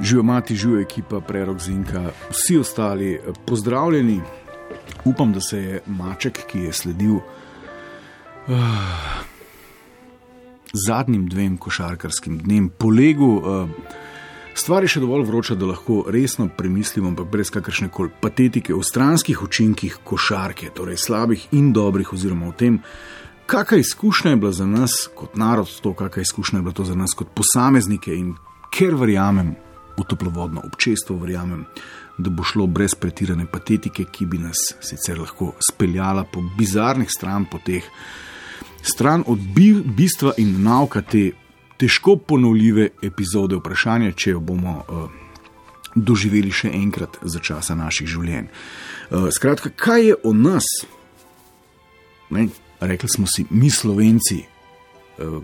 Živijo mati, živijo ekipa, prerok Zinka, vsi ostali eh, pozdravljeni. Upam, da se je maček, ki je sledil uh, zadnjim dvem košarkarskim dnem, polegel. Uh, stvar je še dovolj vroča, da lahko resno premislimo, ampak brez kakršne koli patetike o stranskih učinkih košarke, torej slabih in dobrih, oziroma o tem, kakšna izkušnja je bila za nas kot narod, to, kakšna izkušnja je bila to za nas kot posameznike in ker verjamem v toplovodno občestvo, verjamem, da bo šlo brez pretirane patetike, ki bi nas sicer lahko speljala po bizarnih stran poteh, stran od bi, bistva in nauka te težko ponovljive epizode vprašanja, če jo bomo uh, doživeli še enkrat za časa naših življenj. Uh, skratka, kaj je o nas? Ne, rekli smo si, mi slovenci. Uh,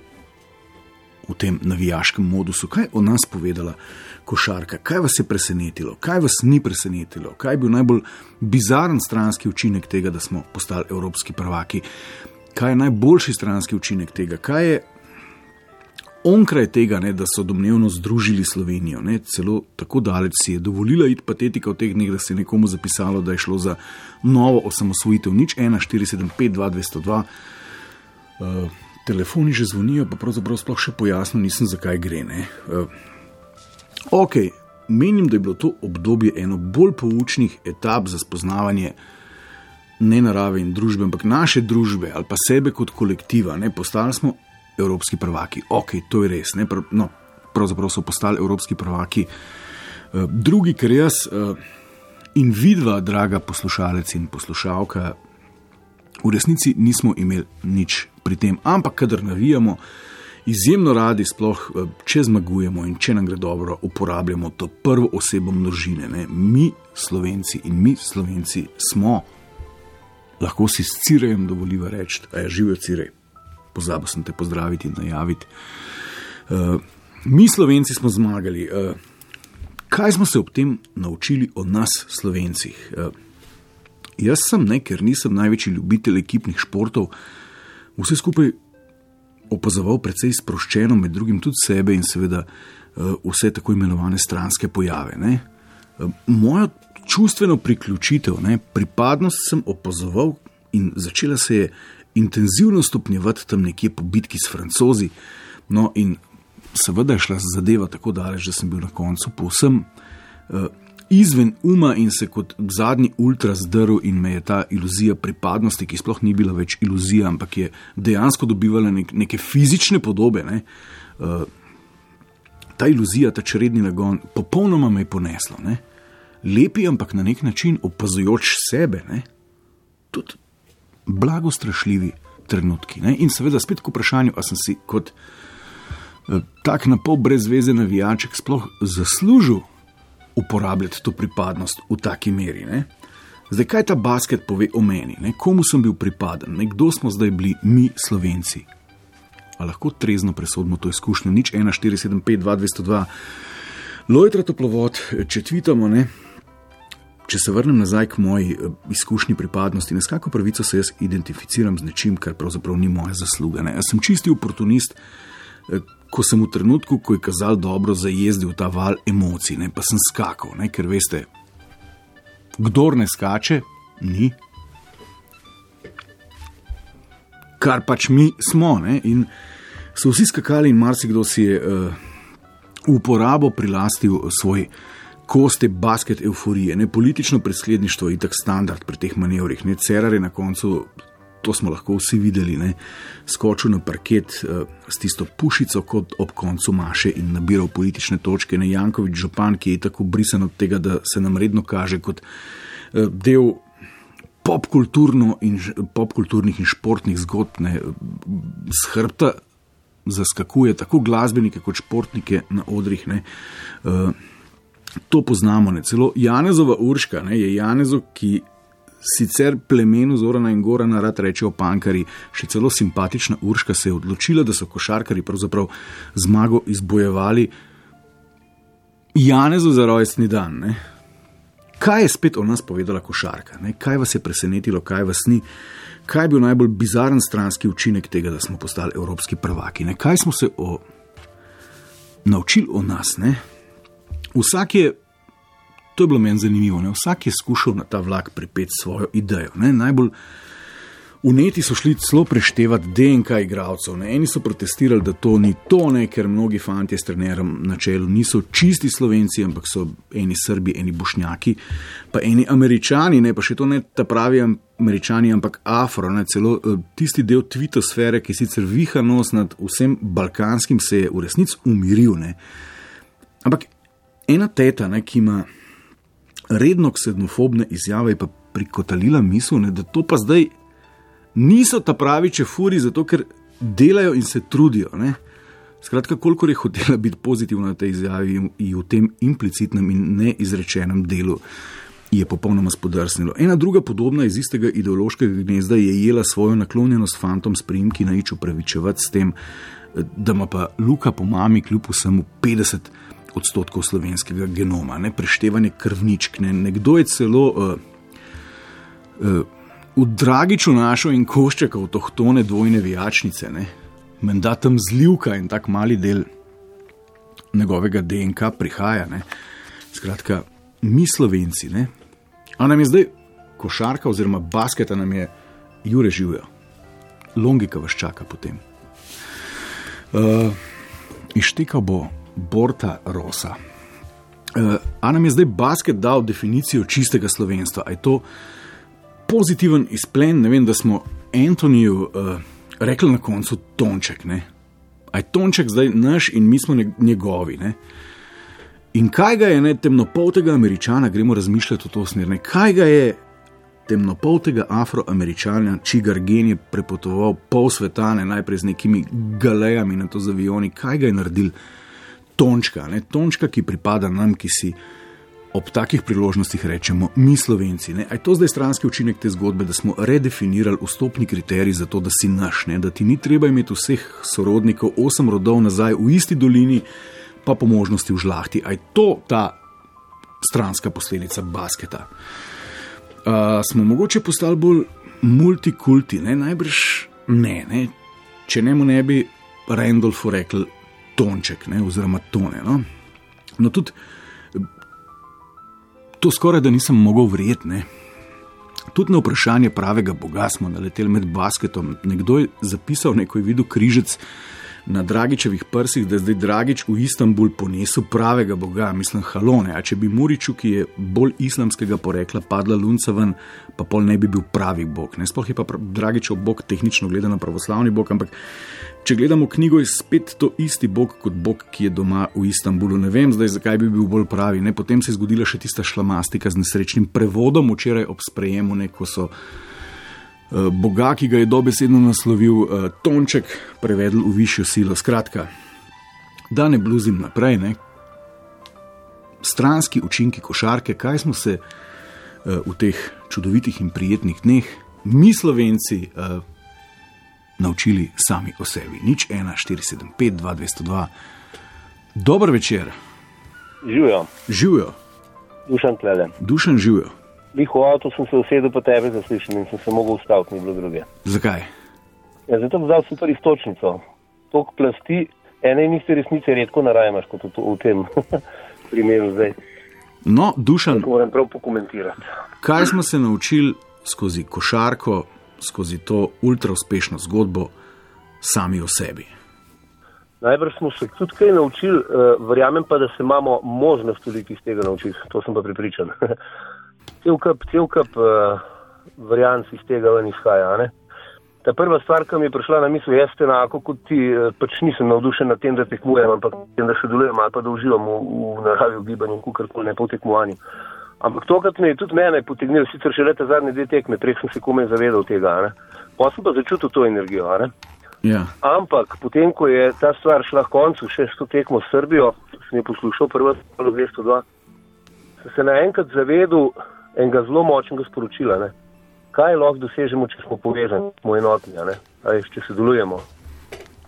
V tem navijaškem modusu, kaj je o nas povedala košarka, kaj vas je presenetilo, kaj vas ni presenetilo, kaj je bil najbolj bizaren stranski učinek tega, da smo postali evropski prvaki, kaj je najboljši stranski učinek tega, kaj je onkraj tega, ne, da so domnevno združili Slovenijo. Ne, celo tako daleč si je dovolila iti patetika v teh dneh, da se je nekomu zapisalo, da je šlo za novo osamosvojitev, nič 1,475-202. Uh, telefoni že zvonijo, pa pravzaprav sploh še pojasnil nisem, zakaj gre. Uh, ok, menim, da je bilo to obdobje eno bolj poučnih etap za spoznavanje ne narave in družbe, ampak naše družbe ali pa sebe kot kolektiva. Ne, postali smo evropski prvaki. Ok, to je res. Prav, no, pravzaprav so postali evropski prvaki. Uh, drugi, ker jaz uh, in vidva, draga poslušalec in poslušalka, v resnici nismo imeli nič pri tem, ampak kadar navijamo, izjemno radi, sploh če zmagujemo in če nam gre dobro, uporabljamo to prvo osebo množine. Ne? Mi, slovenci in mi, slovenci, smo, lahko si s cirejem dovoliva reči, da je živijo cirej pozabil sem te pozdraviti in najaviti. Uh, mi, slovenci, smo zmagali. Uh, kaj smo se ob tem naučili o nas, slovencih? Uh, jaz sem ne, ker nisem največji ljubitelj ekipnih športov, vse skupaj opazoval precej sproščeno, med drugim tudi sebe in seveda uh, vse tako imenovane stranske pojave. Uh, moja čustveno priključitev, ne, pripadnost sem opazoval in začela se je intenzivno stopnjevati tam nekje po bitki s francozi. No, in seveda je šla zadeva tako daleč, da sem bil na koncu povsem uh, izven uma in se kot zadnji ultra zdrl, in me je ta iluzija pripadnosti, ki sploh ni bila več iluzija, ampak je dejansko dobivala nek, neke fizične podobe. Ne, uh, ta iluzija, ta čredni nagon, popolnoma me je poneslo. Ne. Lepi, ampak na nek način opazujoč sebe. Ne. Tudi blago strašljivi trenutki. Ne? In seveda spet k vprašanju, ali sem si kot eh, tak na pol brez veze navijaček sploh zaslužil uporabljati to pripadnost v taki meri. Ne? Zdaj, kaj ta basket pove o meni, ne? komu sem bil pripaden, ne? kdo smo zdaj bili mi, slovenci. A lahko trezno presodimo to izkušnjo, nič 1, 4, 7, 5, 2, 202. Lojtra toplovod, če tvitamo, ne, Če se vrnem nazaj k moji eh, izkušnji pripadnosti, na vsako pravico se jaz identificiram z nečim, kar pravzaprav ni moja zasluga. Ne. Jaz sem čisti oportunist, ko sem v trenutku, ko je kazal dobro, zajezdil ta val emocij, ne, pa sem skakal, ne, ker veste, kdor ne skače, ni. Kar pač mi smo. Ne, in so vsi skakali, in marsikdo si je uh, v uporabo prilastil svoj koste basket euforije, ne politično predsledništvo in tako standard pri teh manevrih. Ne Cerar je na koncu, to smo lahko vsi videli, ne, skočil na parket uh, s tisto pušico kot ob koncu maše in nabiral politične točke. Ne Jankovič Župan, ki je tako brisan od tega, da se nam redno kaže kot uh, del. In, popkulturnih in športnih zgodb, ne, z hrbta zaskakuje tako glasbenike kot športnike na odrih. Ne, uh, to poznamo. Ne. Celo Janezova Urška ne, je Janezu, ki sicer plemenu Zorana in Gorana rad rečejo pankari, še celo simpatična Urška se je odločila, da so košarkari pravzaprav zmago izbojevali Janezu za rojstni dan. Ne? Kaj je spet o nas povedala košarka? Ne? Kaj vas je presenetilo, kaj vas ni? Kaj je bil najbolj bizaren stranski učinek tega, da smo postali evropski prvaki? Ne? Kaj smo se o... naučili o nas? Ne? Vsak je To je bilo meni zanimivo. Ne? Vsak je skušal na ta vlak pripeti svojo idejo. Ne? Najbolj uneti so šli celo preštevati DNK igralcev. Eni so protestirali, da to ni to, ne? ker mnogi fanti s trenerom na čelu niso čisti slovenci, ampak so eni srbi, eni bošnjaki, pa eni američani, ne? pa še to ne ta pravi američani, ampak afro, ne? celo eh, tisti del tvitosfere, ki sicer viha nos nad vsem balkanskim, se je v resnici umiril. Ne? Ampak ena teta, ne, ki ima redno ksenofobne izjave, pa prikotalila misel, ne, da to pa zdaj niso ta pravi čefuri, zato ker delajo in se trudijo. Ne. Skratka, koliko je hotela biti pozitivna v tej izjavi in v tem implicitnem in neizrečenem delu. Je popolnoma spodrsnilo. Ena druga podobna iz istega ideološkega gnezda je jela svojo naklonjenost fantom s primki na nič upravičevati s tem, da ima pa Luka po mami kljub vsemu 50 odstotkov slovenskega genoma, ne preštevanje krvničk. Ne. Nekdo je celo uh, uh, v Dragiču našel in košček avtohtone dvojne vijačnice, menda tam zlivka in tak mali del njegovega DNK prihaja. Ne. Skratka, mi slovenci, ne. a nam je zdaj košarka oziroma basketa, nam je Jure živijo, logika vas čaka potem. Uh, Ištekal bo Borta Rosa. Uh, a nam je zdaj basket dal definicijo čistega slovenstva? Je to pozitiven izplen? Ne vem, da smo Antoniju uh, rekli na koncu Tonček. Ne? A je Tonček zdaj naš in mi smo njegovi. Ne? In kaj ga je ne, temnopoltega američana, gremo razmišljati v to smer, ne? kaj ga je temnopoltega afroameričana, čigar gen je prepotoval pol sveta, ne? najprej z nekimi galejami na to z avioni, kaj ga je naredil? Tončka, ne? tončka, ki pripada nam, ki si ob takih priložnostih rečemo mi, slovenci. Je to zdaj stranski učinek te zgodbe, da smo redefinirali vstopni kriterij za to, da si naš, ne? da ti ni treba imeti vseh sorodnikov, osem rodov nazaj v isti dolini, pa po možnosti v žlahti. Je to ta stranska posledica basketa? Uh, smo mogoče postali bolj multikulti, ne? najbrž ne, ne. Če ne mu ne bi Randolph rekel, tonček, ne, oziroma tone. No, no tudi to skoraj da nisem mogel verjeti. Tudi na vprašanje pravega Boga smo naleteli med basketom. Nekdo je zapisal, neko je videl križec na Dragičevih prsih, da je zdaj Dragič v Istanbul ponesel pravega Boga, mislim, halone. A če bi Muriču, ki je bolj islamskega porekla, padla lunca ven, pa pol ne bi bil pravi Bog. Ne? Sploh je pa Dragičev Bog tehnično gledano pravoslavni Bog, ampak Če gledamo knjigo, je spet to isti Bog kot Bog, ki je doma v Istanbulu. Ne vem zdaj, zakaj bi bil bolj pravi. Ne? Potem se je zgodila še tista šlamastika z nesrečnim prevodom včeraj ob sprejemu, ne? ko so Boga, ki ga je dobesedno naslovil uh, Tonček, prevedli v višjo silo. Skratka, da ne bluzim naprej. Ne? Stranski učinki košarke, kaj smo se uh, v teh čudovitih in prijetnih dneh, mi slovenci. Naučili sami o sebi. Nič 1, 4, 7, 5, 2, 202. Dober večer. Živijo. Živijo. Dušan tlele. Dušan živijo. Bih v avtu sem se usedel po tebi zaslišen in sem se mogel ustaviti, ni bilo druge. Zakaj? Ja, zato sem vzal super istočnico. Tok plasti, ene in iste resnice redko narajmaš kot v, tem primeru zdaj. No, Dušan. To moram prav pokomentirati. Kaj smo se naučili skozi košarko, skozi to ultra uspešno zgodbo sami o sebi. Najbrž smo se tudi kaj naučili, uh, verjamem pa, da se imamo možnost tudi iz tega naučiti, to sem pa pripričan. cel kup, cel kup uh, variant iz tega ven izhaja. Ne? Ta prva stvar, ki mi je prišla na misel, jaz enako kot ti, uh, pač nisem navdušen nad tem, da tekmujem, ampak tem, da še delujem ali pa da uživam v, v naravi, v gibanju, kakorkoli ne po tekmovanju. Ampak tokrat me je tudi mene potegnilo, sicer še leta zadnje dve tekme, prej sem se komaj zavedal tega. Pa sem pa začutil to energijo. Ja. Ampak potem, ko je ta stvar šla k koncu, še s to tekmo s Srbijo, sem je poslušal prvo stvar 202, sem se naenkrat zavedal enega zelo močnega sporočila. Ne? kaj lahko dosežemo, če smo povezani, smo enotni, a ne? a veš, če sodelujemo.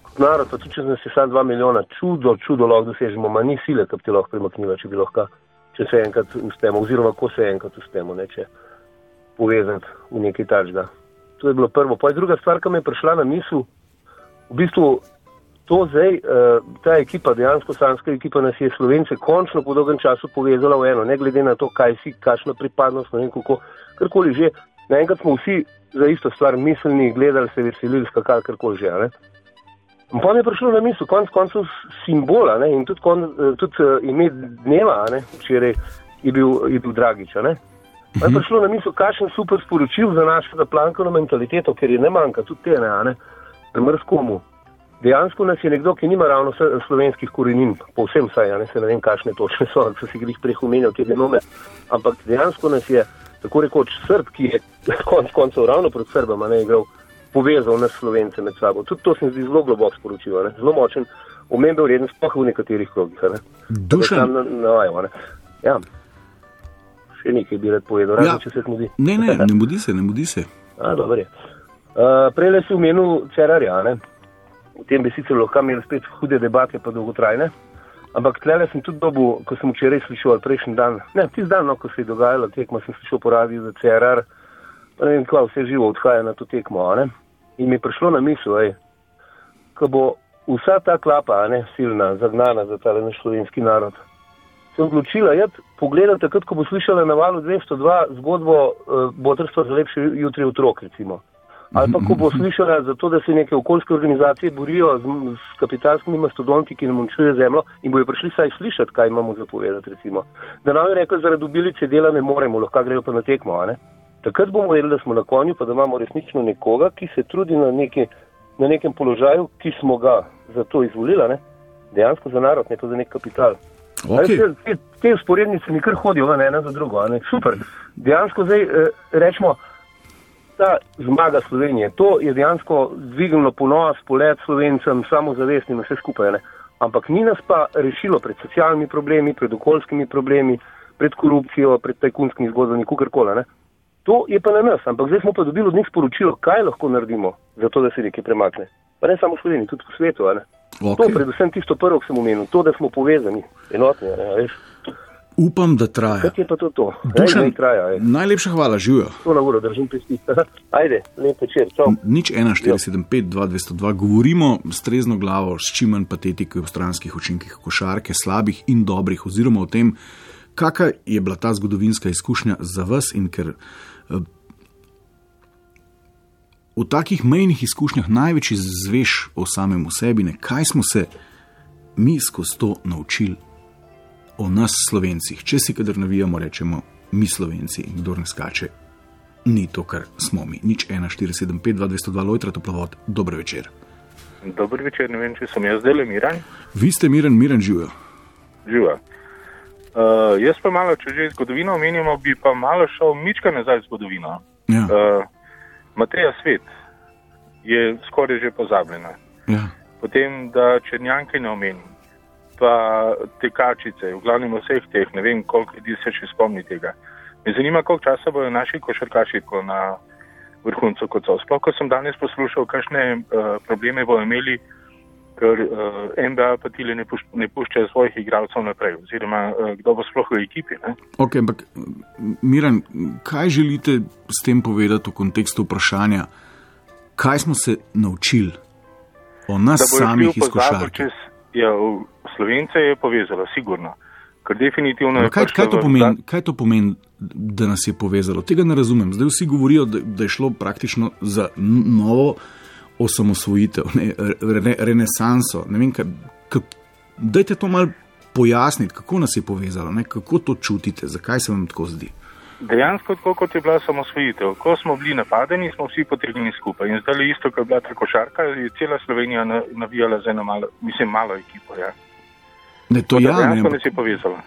Kot narod, tudi če nas je samo dva milijona, čudo, čudo lahko dosežemo, ma ni sile, ki bi ti lahko premaknila, če bi lahko, če se enkrat uspemo, oziroma ko se enkrat uspemo, ne, če povezati v nekaj tačga. To je bilo prvo. Pa je druga stvar, ki mi je prišla na misel, v bistvu to zdaj, uh, ta ekipa, dejansko slanska ekipa nas je Slovence končno po dolgem času povezala v eno, ne glede na to, kaj si, kakšna pripadnost, ne vem kako, karkoli že. Naenkrat smo vsi za isto stvar mislili, gledali se, veselili, skakali, karkoli že. Ne? In pa mi je prišlo na misel, konc koncev simbola ne? in tudi, kon, tudi uh, ime dneva, včeraj je bil, je bil Dragič. Ne? Pa je prišlo na misel, kakšen super sporočil za našo zaplankovno mentaliteto, ker je ne manjka, tudi te ne, ne? mrskomu. Dejansko nas je nekdo, ki nima ravno slovenskih korenin, povsem saj, ne, ne vem, kakšne točne so, so si jih prehumenjal te denome, ampak dejansko nas je, tako rekoč, Srb, ki je konec koncev ravno pred Srbama ne igral, povezal nas Slovence med sabo. Tudi to se mi zdi zelo globoko sporočilo, zelo močen, omembe vreden, sploh v nekaterih krogih. Dušan. Na, na, na, ja. Še nekaj bi rad povedal, razen Ja. če se mudi. Ne, ne, ne mudi se, ne mudi se. A, dobro je. Uh, Prej si omenil Cerarja, ne? O tem bi sicer lahko imeli spet hude debate, pa dolgotrajne. Ampak tlele sem tudi dobil, ko sem včeraj slišal, ali prejšnji dan, ne, tisti dan, no, ko se je dogajalo tekmo, sem slišal po radiju za CRR, pa ne vem, kva vse živo odhaja na to tekmo. In mi je prišlo na misel, ko bo vsa ta klapa, ne, silna, zagnana za tale naš slovenski narod, se je odločila, pogledati takrat, ko bo slišala na valu 202 zgodbo uh, Botrstva za lepši jutri otrok, recimo. Ali pa ko bo slišala za to, da se neke okoljske organizacije borijo z, z kapitalskimi mastodonti, ki nam uničujejo zemljo in bojo prišli saj slišati, kaj imamo za povedati, recimo. Da nam je rekel, zaradi obilice dela ne moremo, lahko grejo pa na tekmo, a ne? Takrat bomo vedeli, da smo na konju, pa da imamo resnično nekoga, ki se trudi na, neki, na nekem položaju, ki smo ga za to izvolili, ne? Dejansko za narod, ne pa za nek kapital. Okay. Te, te, te usporednice mi kar hodijo ven ena za drugo, a ne? Super. Dejansko zdaj eh, rečemo, ta zmaga Slovenije, to je dejansko dvignilo ponos, polet slovencem, samozavestnim vse skupaj. Ne? Ampak ni nas pa rešilo pred socialnimi problemi, pred okoljskimi problemi, pred korupcijo, pred tajkunskimi zgodbami, kakorkoli. To je pa na nas, ampak zdaj smo pa dobili od njih sporočilo, kaj lahko naredimo, zato da se nekaj premakne. Pa ne samo v Sloveniji, tudi v svetu. ne. To, Okay. predvsem tisto prvo, ki sem omenil, to, da smo povezani, enotni. Ne, veš. Upam, da traja. Kaj je pa to? to? Dušan, Ej, traja, ej. najlepša hvala, živijo. to na uro držim pesti. Ajde, lep večer, čau. Nič 1475, 2202, govorimo s trezno glavo, s čim manj patetike o stranskih učinkih košarke, slabih in dobrih, oziroma o tem, kakšna je bila ta zgodovinska izkušnja za vas in ker eh, v takih mejnih izkušnjah največ izveš o samem sebi, ne kaj smo se mi skozi to naučili o nas, slovencih. Če si kadar navijamo, rečemo mi, slovenci, in kdo ne skače, ni to, kar smo mi. Nič 1475, 2202, Lojtra, toplovod, dober večer. Dober večer, ne vem, če sem jaz zdaj le miran. Vi ste miren, miren živijo. Živa. Uh, jaz pa malo, če že zgodovino omenjamo, bi pa malo šel mička nazaj v zgodovino. Ja, Uh, Mateja Svet je skoraj že pozabljena. ja. Potem, da Črnjanke ne omenim, pa tekačice, v glavnem vseh teh, ne vem, koliko ljudi se še spomni tega. Me zanima, koliko časa bodo naši košarkaši tako na vrhuncu kot so. Sploh, ko sem danes poslušal, kakšne uh, probleme bodo imeli, ker uh, NBA pa tile ne, puš, ne puščajo svojih igralcev naprej, oziroma uh, kdo bo sploh v ekipi. Ne? Ok, ampak miren, kaj želite s tem povedati v kontekstu vprašanja, kaj smo se naučili o nas bojo samih iz košarke? Ja, Slovence je povezalo, sigurno. Ker definitivno Ampak Kaj, kaj, to pomeni, kaj to pomeni, da nas je povezalo? Tega ne razumem. Zdaj vsi govorijo, da, da je šlo praktično za novo osamosvojitev, ne, re, renesanso. Ne vem, kaj, kaj, dajte to malo pojasniti, kako nas je povezalo, ne, kako to čutite, zakaj se vam tako zdi. Dejansko, tako kot je bila samosvojitev. Ko smo bili napadeni, smo vsi potegnili skupaj. In zdaj je isto, kot je bila ta košarka, je cela Slovenija na- navijala za eno malo, mislim, malo ekipo. Ja. Ne, to da ja, ne, nas je povezalo.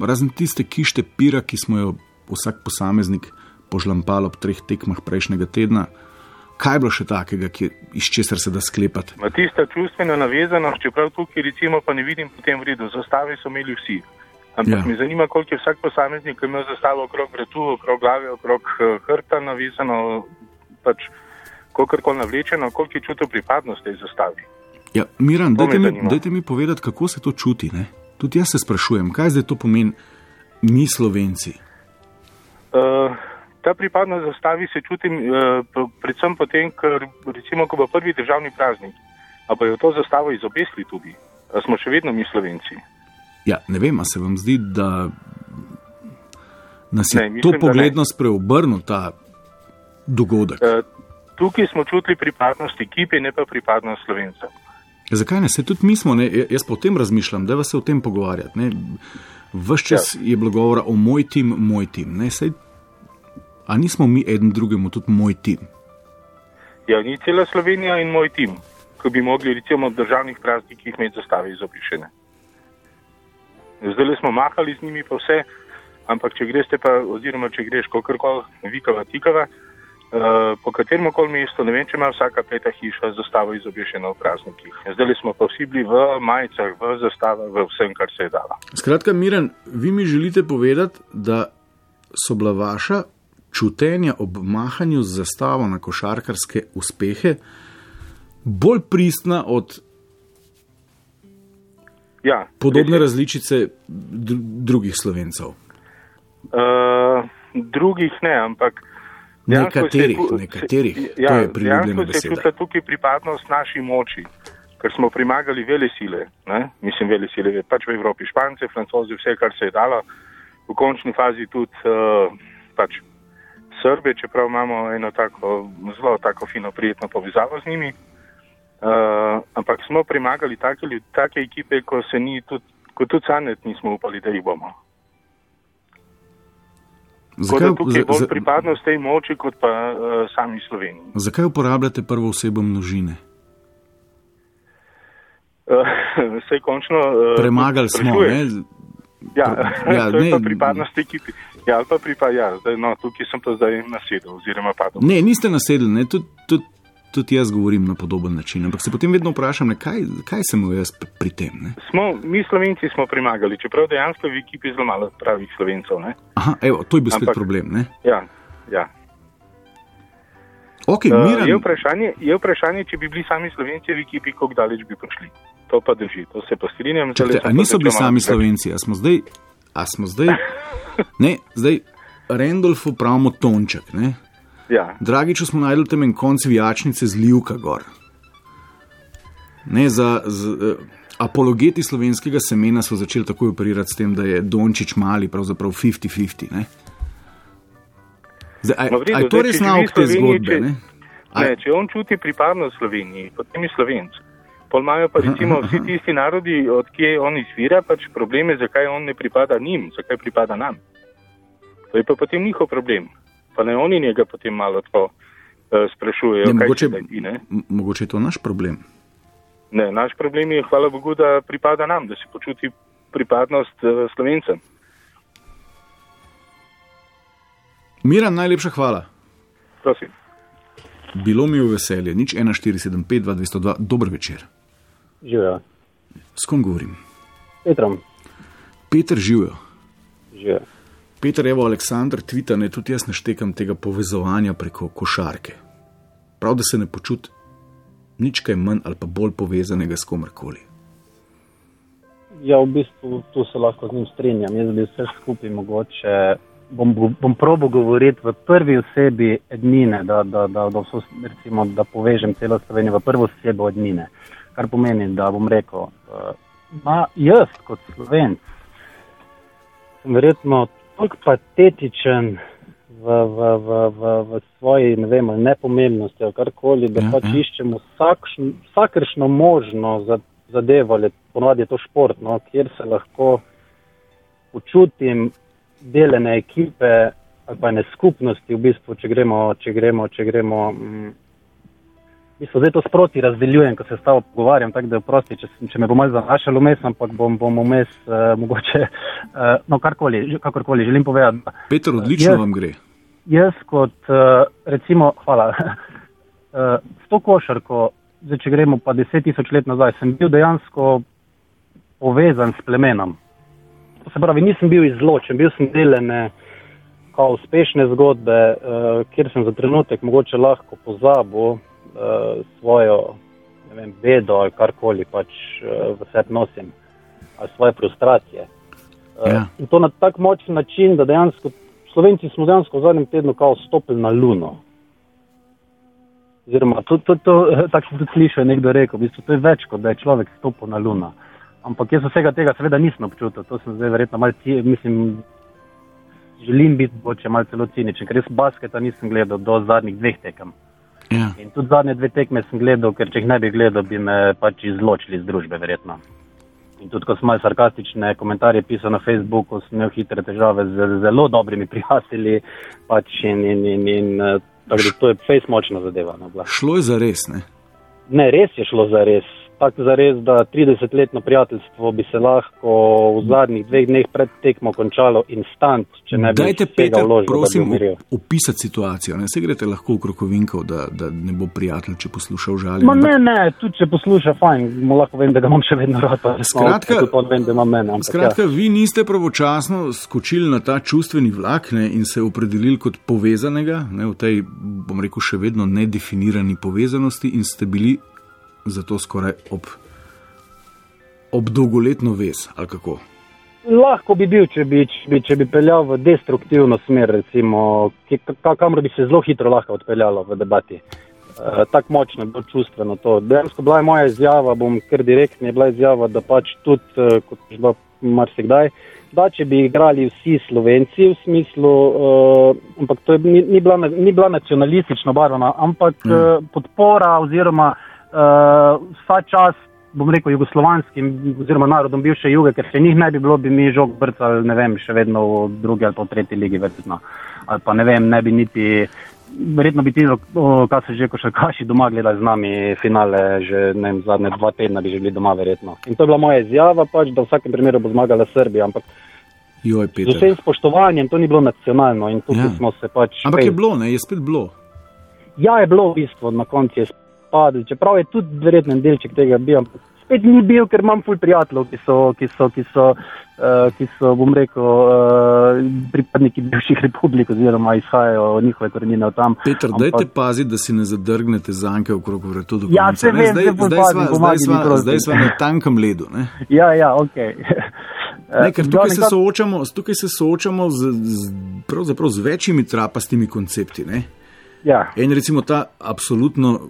razen tiste kište pira, ki smo jo vsak posameznik požlampal ob treh tekmah prejšnjega tedna. Kaj je bilo še takega, ki, iz česar se da sklepati? Ma tista čustvena navezanost, čeprav tukaj recimo pa ne vidim potem v redu, zastave so imeli vsi. Ampak Ja. me zanima, koliko je vsak posameznik imel zastavo okrog vratu, okrog glave, okrog eh, hrta navezano, pač kakorkoli navlečeno, koliko je čutil pripadnost tej zastavi. Ja, Miran, dajte mi, dajte mi povedati, kako se to čuti. Ne? Tudi jaz se sprašujem, kaj zdaj to pomeni mi, Slovenci. Uh, ta pripadnost zastavi se čutim uh, predvsem potem, ker recimo, ko bo prvi državni praznik, a bojo to zastavo izobesli tudi, a smo še vedno mi Slovenci. Ja, ne vem, se vam zdi, da nas je Ne, mislim, to pogledno spreobrnil ta dogodek. Uh, tukaj smo čutili pripadnost ekipe, ne pa pripadnost Slovencem. Zakaj ne? Se tudi mi smo, ne? Ja, jaz pa o tem razmišljam, da se o tem pogovarjati. Ne? Ves čas ja. je bilo govora o moj tim, moj tim. Ne? Sej, a nismo mi eden drugemu tudi moj tim? Ja, ni cela Slovenija in moj tim, ko bi mogli recimo ob državnih praznikih imeti zastave izopišene. Zdaj smo mahali z njimi pa vse, ampak če greste pa, oziroma če greš kakorkoli, vikava, tikava, uh, po katerem koli mestu, ne vem, če ima vsaka peta hiša zastavo izopišeno v praznikih. Zdaj smo pa vsi bili v majicah, v zastavah, v vsem, kar se je dalo. Skratka, Miren, vi mi želite povedati, da so bila vaša čutenja ob mahanju z zastavo na košarkarske uspehe bolj pristna od Ja, podobne različice dr drugih slovencev. Uh, drugih ne, ampak. dejansko se Nekaterih, nekaterih, se- to Ja, je priljubljena dejansko se je beseda. čutila tukaj pripadnost naši moči, ker smo premagali vele sile, ne? mislim vele sile, pač v Evropi, Špance, Francozi, vse, kar se je dalo, v končni fazi tudi uh, pač Srbe, čeprav imamo eno tako zelo tako fino, prijetno povezavo z njimi. Uh, ampak smo premagali take, ljud- take ekipe, ko se ni tudi, ko tudi sanet nismo upali, da jih bomo. Da tukaj je bolj pripadnost tej moči, kot pa uh, sami Sloveniji. zakaj uporabljate prvo osebo množine? Uh, Vse končno. Uh, Premagali smo, ne? Ja, Ja, to je ne- pa pripadnost ekipi. Ja, ali pa pripa, ja, zdaj, no, tukaj sem pa zdaj nasedel, oziroma padel. Ne, niste nasedli, ne? Tudi, tudi, tudi jaz govorim na podoben način, ampak se potem vedno vprašam, ne, kaj, kaj sem jaz pri- tem. Ne? Smo, mi Slovenci smo premagali, čeprav dejansko v ekipi zelo malo pravih Slovencev. Ne? Aha, evo, to je bil spet problem. Ne? Ja, ja. Okay, Uh, je, vprašanje, je vprašanje, če bi bili sami Slovenci v ekipi, kako daleč bi prišli. To pa drži, to se pa strinjam. sem a niso bili sami. Slovenci, a smo zdaj, a smo zdaj, ne, zdaj Randolfu pravimo tonček, ne? Ja, Dragiču smo najdel tam en konc vijačnice z Livka gor. Ne, za, z, uh, apologeti slovenskega semena so začeli takoj operirati s tem, da je Dončić mali, pravzaprav 50-50. ne. Zdaj, No, v redu, a je to res nauk te zgodbe? Ne? A, ne, če on čuti pripadnost Sloveniji, potem je Slovenc. Pol imajo pa recimo vsi tisti narodi, od kje on izvira, pač probleme, zakaj on ne pripada njim, zakaj pripada nam. To je pa potem njihov problem. Pa ne oni njega potem malo tako uh, sprašujejo, ne, mogoče, ti, ne? mogoče je to naš problem. ne. Naš problem je, hvala Bogu, da pripada nam, da se počuti pripadnost uh, Slovencem. Miran, najlepša hvala. Prosim. Bilo mi je veselje, nič 1475, 2202, dober večer. Živijo. S kom govorim? Petrom, Peter živijo. živijo. Peter, evo, Aleksandr, tvita, ne tudi jaz ne štekam tega povezovanja preko košarke. Prav, da se ne počuti nič kaj manj ali pa bolj povezanega s komerkoli. Ja, v bistvu tu se lahko z njim strinjam. Jaz bi vse skupaj mogoče. Bom, bom probo govoriti v prvi osebi ednine, da, da, da, da, vso, recimo, da povežem celo Slovenijo v prvo osebo ednine. Kar pomeni, da bom rekel, uh, ma, jaz kot slovenc sem verjetno toliko patetičen v, v, v, v, v svoji ne vem, nepomembnosti ali karkoli, da Ja, pač ja. iščemo vsakšn, vsakršno možno za, zadevo, ali ponovadi je to šport, no, kjer se lahko počutim delene ekipe ali pa ne skupnosti, v bistvu, če gremo, če gremo, če gremo. Mm, v bistvu zdaj to sproti razdeljujem, ko se s tabo pogovarjam, tako da prosti, če, če me bo malo zanašalo vmes, ampak bom, bom vmes uh, mogoče, uh, no karkoli, kakorkoli želim povedati. da Peter, odlično Jaz- vam gre. Jaz kot, uh, recimo, hvala, uh, s to košarko, zdaj, če gremo pa deset tisoč let nazaj, sem bil dejansko povezan s plemenom. se pravi, nisem bil izločen, bil sem delene uspešne zgodbe, uh, kjer sem za trenutek mogoče lahko pozabil uh, svojo vem, bedo ali karkoli pač uh, v sebi nosim, ali svoje frustracije. Uh, Ja. In to na tak močen način, da dejansko Slovenci smo dejansko v zadnjem tednu kao stopili na luno. Oziroma, to, to, to, tako sem tudi slišal, nekdo rekel, v bistvu to je več kot da je človek stopil na luno. Ampak jaz vsega tega seveda nisem občutil, to sem zdaj verjetno malce, ci- mislim, želim biti mogoče malce celo ciničen, ker res basketa nisem gledal do zadnjih dveh tekem. Ja. In tudi zadnje dve tekme sem gledal, ker če jih ne bi gledal, bi me pač izločili iz družbe, verjetno. In tudi, ko sem malo sarkastične komentarje pisal na Facebooku, sem imel hitre težave z zelo dobrimi prijatelji. Pač in, in, in, in, eh, tako da to je fejs močna zadeva. No, bila. Šlo je za res, ne? ne, res je šlo za res. Tako za res, da 30-letno prijateljstvo bi se lahko v zadnjih dveh dneh pred tekmo končalo instant, če ne bi Dajte, Peter, vložil, da bi prosim, umiril. op- opisati situacijo. Ne se greste lahko v krokovinkov, da, da ne bo prijatelj, če posluša Ma užaljen. ne, ne, tudi če posluša, fajn, mu lahko vem, da ga imam še vedno rad. Skratka- on vem, da mene. ampak Skratka, vi niste pravočasno skočili na ta čustveni vlak ne, in se opredelili kot povezanega ne, v tej, bom rekel, še vedno nedefinirani povezanosti in ste bili zato skoraj ob, ob dolgoletno vez. Ali kako? Lahko bi bil, če bi, če bi, če bi peljal v destruktivno smer, recimo, kamor bi se zelo hitro lahko odpeljalo v debati. Uh, Tako močno, bolj čustveno to. Dejansko bila je moja izjava, bom kar direktno, je bila izjava, da pač tudi, uh, kot je bilo marsikdaj, da če bi igrali vsi Slovenci v smislu, uh, ampak to je, ni, ni, bila, ni bila nacionalistično barvana, ampak mm. uh, podpora oziroma uh, vsa čast bom rekel, jugoslovanskim oziroma narodom bivše juge, ker če njih ne bi bilo, bi mi žog brcali, ne vem, še vedno v drugi ali pa v tretji ligi, verjetno. Ali pa ne vem, ne bi niti, verjetno bi ti, kaj se že košarkaši doma gledali z nami finale, že ne vem, zadnje dva tedna bi že bili doma, verjetno. In to je bila moja izjava, pač, da v vsakem primeru bo zmagala Srbija, ampak Joj, z vsem spoštovanjem to ni bilo nacionalno in tukaj Ja. smo se pač. Ampak je fejs- bilo, ne, je spet bilo. Ja, je bilo v bistvu na koncu je spadlo, čeprav je tudi verjetno delček tega bil, spet ni bil, ker imam ful prijateljev, ki so, ki so, ki so, uh, ki so bom rekel, uh, pripadniki bivših republik oziroma izhajajo njihove korenine od tam. Peter, Ampak- dajte paziti, da si ne zadrgnete zanke okrog vratu do Ja, konca. saj ne. vem, zdaj, zdaj, pazim, sva, zdaj, sva, zdaj sva na tankem ledu. Ne? Ja, ja, ok. Ne, ker tukaj se, soočamo, tukaj se soočamo z, z, z večjimi trapastimi koncepti. Ne? Ja, En recimo ta absolutno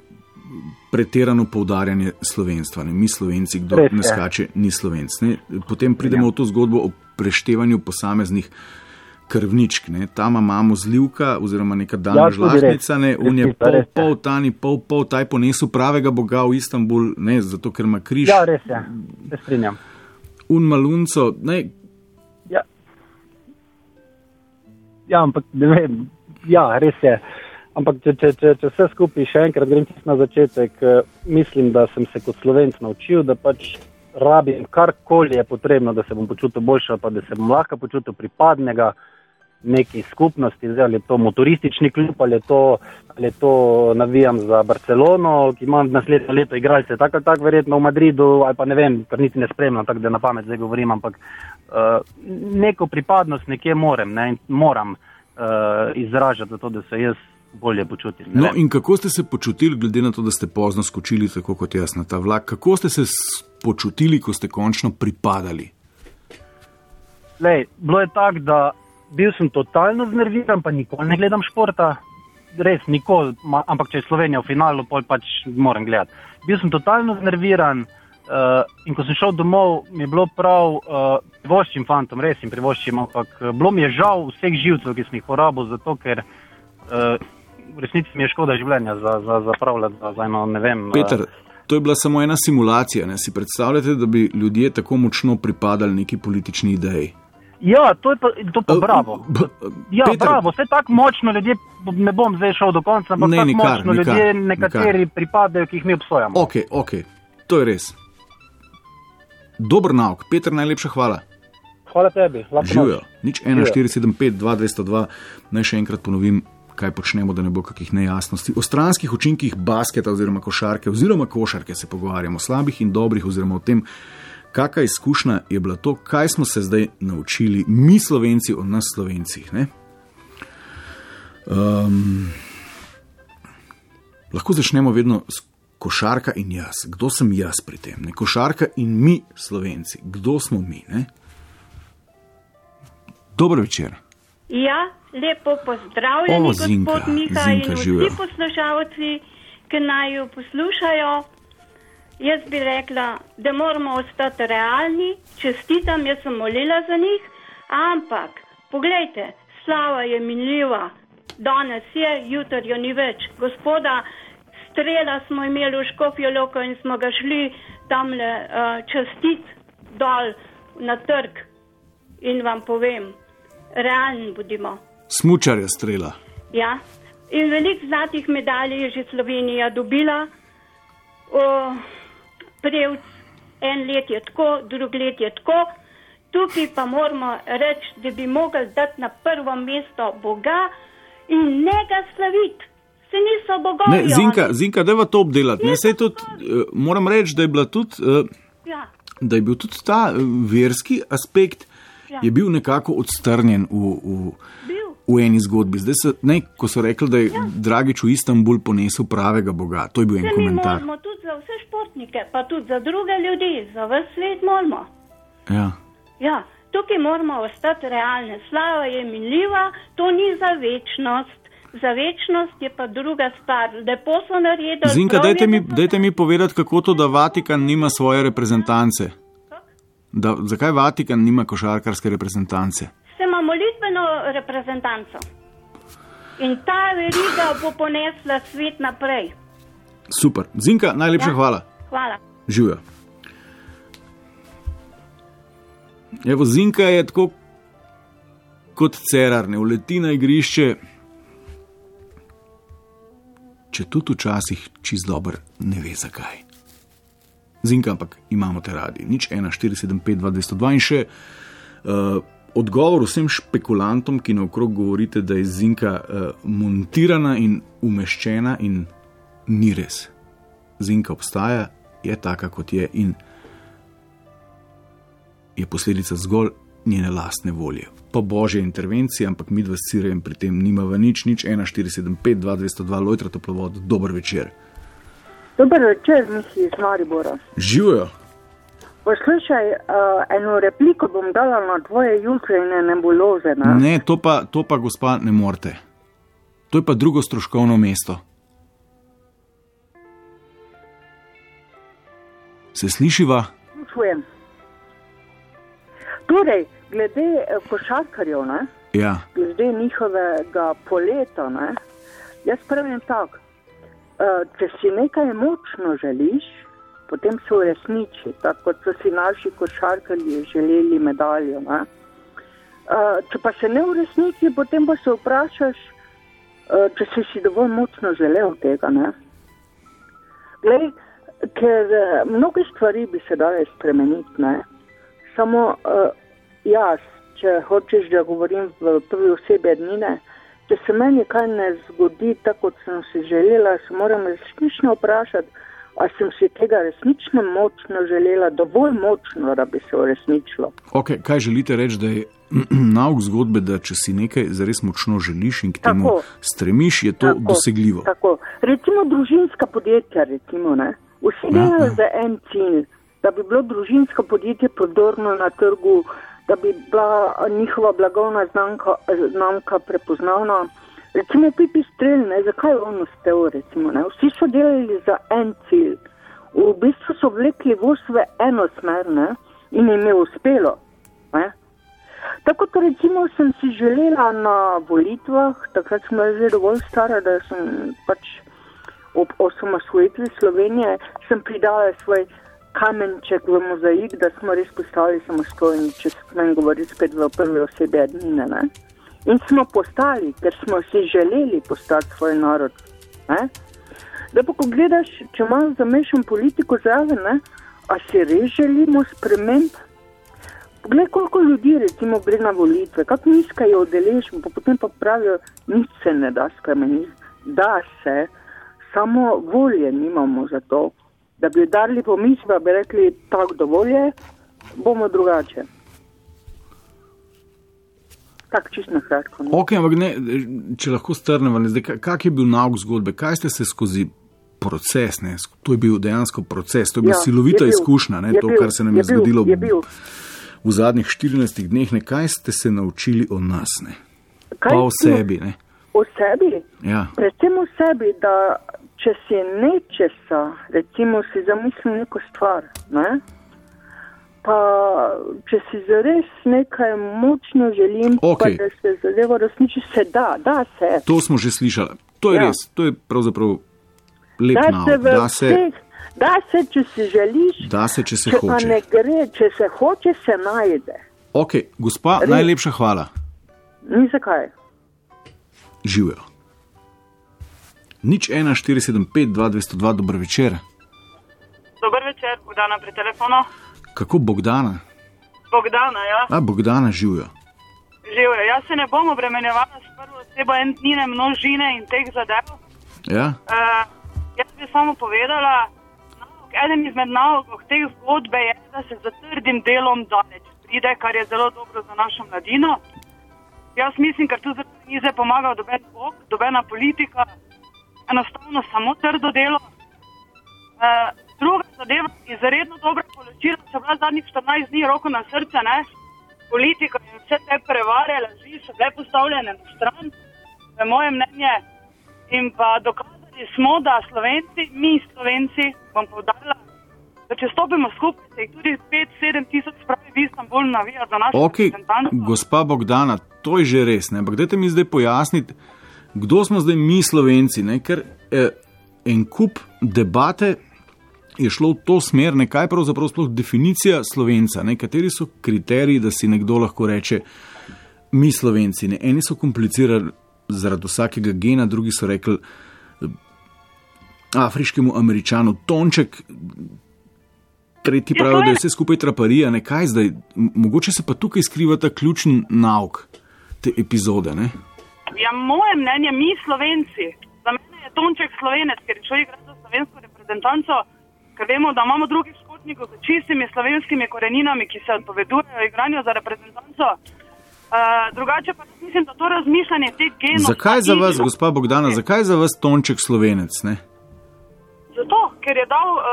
pretirano poudarjanje slovenstva. Ne? Mi slovenci, kdo Res ne skače, ni slovenc. Ne? Potem pridemo Ja. v to zgodbo o preštevanju posameznih. Krvničk, ne? tam imamo zlivka, oziroma neka Ja, tudi res. žlahtnica, ne, on je pol, res pol tani, pol, pol taj ponesel pravega boga v Istanbul, ne, zato ker ima križ, ja, res je, se strinjam. un malunco, ne, Ja. ja, ampak ne vem, ja, res je. Ampak če, če, če, če vse skupaj še enkrat grem na začetek, eh, mislim, da sem se kot slovenc naučil, da pač rabim karkoli je potrebno, da se bom počutil boljše, pa da se bom lahko počutil pripadnega neki skupnosti, zdaj ali je to motoristični klub, ali je to, ali je to navijam za Barcelono, ki ima naslednje leto igralce, tako ali tako verjetno v Madridu, ali pa ne vem, kar niti ne spremljam, tako da na pamet zdaj govorim, ampak uh, neko pripadnost nekje morem, ne, moram uh, izražati, zato da se jaz bolje počutim. ne No, in kako ste se počutili, glede na to, da ste pozno skočili, tako kot jaz na ta vlak? Kako ste se počutili, ko ste končno pripadali? Lej, bilo je tako, da bil sem totalno znerviran, pa nikoli ne gledam športa. Res, nikoli, ampak če je Slovenija v finalu, pol pač moram gledati. Bil sem totalno znerviran uh, in ko sem šel domov, mi je bilo prav, uh, privoščim fantom, res jim privoščim, ampak uh, bilo mi je žal vseh živcev, ki sem jih porabil, zato ker uh, v resnici mi je škoda življenja za, za, za pravljati za, za eno, ne vem. Peter, to je bila samo ena simulacija. Ne? Si predstavljate, da bi ljudje tako močno pripadali neki politični ideji? Ja, to je pa, to pa Uh, bravo. b- Ja, Peter- bravo, vse tako močno ljudje, ne bom zdaj šel do konca, ampak Ne, tako nikar, močno nikar, ljudje, nikar. nekateri pripadajo, ki jih mi obsojamo. Ok, ok, to je res. Dober nauk, Peter, najlepša hvala. Hvala tebi, lahko Živijo. Nič 1475, 2202, naj še enkrat ponovim, kaj počnemo, da ne bo kakih nejasnosti. O stranskih učinkih basketa oziroma košarke oziroma košarke se pogovarjamo, slabih in dobrih oziroma o tem, kakšna izkušnja je bila to, kaj smo se zdaj naučili, mi slovenci, od nas slovencih. Um, lahko začnemo vedno s košarka in jaz. Kdo sem jaz pri tem? Ne? Košarka in mi, slovenci, kdo smo mi? Ne? Dobro večer. Ja, lepo pozdravljeni, O, gospod Zinka, Miha Zinka, in živjo. vsi poslušalci, ki naj jo poslušajo. Jaz bi rekla, da moramo ostati realni, čestitam, jaz sem molila za njih, ampak poglejte, slava je minljiva, danes je, jutri jo ni več. Gospoda Strela smo imeli v Škofjo Loko in smo ga šli tamle uh, čestit dol na trg in vam povem, realni bodimo. Smučarja strela. Ja. In veliko zlatih medalj je že Slovenija dobila. O, Prevc, en let je tako, drug let je tako. Tukaj pa moramo reči, da bi mogli dati na prvo mesto Boga in ne ga slaviti. Se niso bogovi. Ne, Zinka, oni. Zinka da to obdelati. Ne, Ja, saj tudi, eh, moram reči, da je, bila tudi, eh, Ja, da je bil tudi ta eh, verski aspekt Ja. je bil nekako odstrnjen v, v, bil. v eni zgodbi. Zdaj, so, ne, ko so rekli, da je ja. Dragič v Istanbul ponesel pravega Boga, to je bil en Se mi komentar. moramo tudi za vse športnike, pa tudi za druge ljudi, za vse svet moramo. Ja. Ja, tukaj moramo ostati realni. Slava je minljiva, to ni za večnost. Za večnost je pa druga stvar. Lepo so naredili. Zinka, dajte mi, dajte se- mi povedati, kako to, da Vatikan nima svoje reprezentance. Da, zakaj Vatikan nima košarkarske reprezentance? Se ima molitveno reprezentanco. In ta veriga bo ponesla svet naprej. Super. Zinka, najlepša ja. Hvala. Hvala. Živijo. Evo, Zinka je tako kot cerar, ne uleti na igrišče, če tudi včasih čist dober, ne ve zakaj. Zinka, ampak imamo te radi. Nič 1, 4, 7, 5, 2, 202 in še uh, odgovor vsem špekulantom, ki naokrog govorite, da je Zinka uh, montirana in umeščena in ni res. Zinka obstaja, je taka, kot je in je posledica zgolj njene lastne volje. Pa božje intervencije, ampak mi dva s Cirejem pri tem nimava nič, nič 1475, 2202, Lojtra toplovod, dober večer. Dober večer, misli iz Maribora. Živijo. Poslušaj, uh, eno repliko bom dala na tvoje jutrajne nebuloze. Ne? Ne, to pa, to pa, gospa, ne morete. To je pa drugo stroškovno mesto. Se slišiva? Čujem. Torej, glede eh, košarkarjev, ne? Ja, glede njihovega poleta, ne? jaz pravim tako. Uh, če si nekaj močno želiš, potem se uresniči, tako kot so si naši košarkarji želeli medaljo. ne. Uh, če pa se ne uresniči, potem pa se vprašaš, uh, če si si dovolj močno želel tega. Ne? Glej, ker uh, mnoge stvari bi se dale spremeniti. Ne? Samo uh, jaz, če hočeš, da govorim v prvi osebi ednine, če se meni kaj ne zgodi tako, kot sem si želela, se moram resnično vprašati, ali sem si tega resnično močno želela, dovolj močno, da bi se uresničilo. okay, kaj želite reči, da je nauk zgodbe, da če si nekaj zares močno želiš in k temu Tako. stremiš, je to Tako, dosegljivo. Tako. Recimo družinska podjetja, recimo, ne? vsi Ja, delajo ja. za en cilj, da bi bilo družinsko podjetje prodorno na trgu, da bi bila njihova blagovna znamka, znamka prepoznavna. Recimo Pipi Strel, ne? zakaj je on uspel, recimo, ne? vsi so delali za en cilj. V bistvu so vlekli voz v eno smer ne? in jim je uspelo. Ne? Tako kot recimo sem si želela na volitvah, takrat sem bila že dovolj stara, da sem pač ob osamosvojitvi Slovenije sem pridala svoj kamenček v mozaik, da smo res postali samostojni, če smem govoriti spet v prvi osebi ednine. Ne? In smo postali, ker smo si želeli postati svoj narod. Ne? Da pa ko gledaš, če malo zamešam politiko zraven, ne? a si res želimo sprememb? Poglej, koliko ljudi recimo gre na volitve, kako nizka je udeležba, pa potem pa pravijo, nič se ne da spremeniti. Da se, samo volje nimamo za to, da bi udarili po misli, da bi rekli, tako dovolj je, bomo drugače. Tako čisto na kratko. no. Ok, ampak ne, če lahko strnemo, ne, kak je bil nauk zgodbe, kaj ste se skozi proces, ne, to je bil dejansko proces, to je bila Ja, silovita je bil, izkušnja, ne, je to, bil, kar se nam je, je bil, zgodilo je bil. v zadnjih 14 dneh, ne, kaj ste se naučili o nas, ne, Kaj pa o sebi. Ne. O sebi? Ja. Predvsem o sebi, da če si nečesa, recimo si zamislim neko stvar, ne? pa če si zares nekaj močno želim, Okej. pa da se zadeva resniči, se da, da se. To smo že slišali. To je Ja. res, to je pravzaprav lep Da se Da se, vseh, da se, če si želiš, da se, če se če hoče. ne gre, če se hoče, se najde. Ok, gospa, Res. najlepša hvala. Ni zakaj. Živijo. Nič 1, 475, 2, 202, dober večer. Dober večer, Bogdana pri telefonu. Kako Bogdana? Bogdana, ja, A, Bogdana živijo. živijo. Jaz se ne bom obremenjevala s prvo osebo entnine, množine in teh zadev. Ja? Uh, jaz bi samo povedala, nauk, eden izmed naukov te zgodbe je, da se za trdim delom daleč pride, kar je zelo dobro za našo mladino. Jaz mislim, ker tu zelo ni zdaj pomagal doben bog, dobena politika, enostavno samo trdo delo. Uh, druga zadeva, izredno dobra poročila, so bila zadnjih 14 dni roko na srce, ne? Politika in vse te prevare, laži so bile postavljene na stran, v moje mnenje. In pa dokazali smo, da Slovenci, mi Slovenci, bom povdarila, da če stopimo skupaj, se jih tudi 5-7 tisoč spravi v Istanbul navija za našo Ok, reprezentanco. gospa Bogdana, to je že res. Ne? Ampak dajte mi zdaj pojasniti, kdo smo zdaj mi Slovenci. Ne? Ker eh, en kup debate je šlo v to smer, ne? kaj je pravzaprav sploh definicija Slovenca, ne? kateri so kriteriji, da si nekdo lahko reče, mi Slovenci. Ne? Eni so komplicirali zaradi vsakega gena, drugi so rekli eh, afriškemu američanu tonček. Tretji Ja, pravijo, da je- vse skupaj traparija, ne kaj zdaj. Mogoče se pa tukaj skriva ta ključni nauk te epizode. Ne? Ja, moje mnenje, mi Slovenci, za mene je Tonček Slovenec, ker človek igra za slovensko reprezentanco, ker vemo, da imamo drugih športnikov z čistimi slovenskimi koreninami, ki se odpovedujejo igranju za reprezentanco. Uh, drugače pa mislim, da to razmišljanje teh genov. Zakaj za vas, gospa Bogdana, zakaj za vas tonček slovenec? Ne? Zato, ker je dal uh,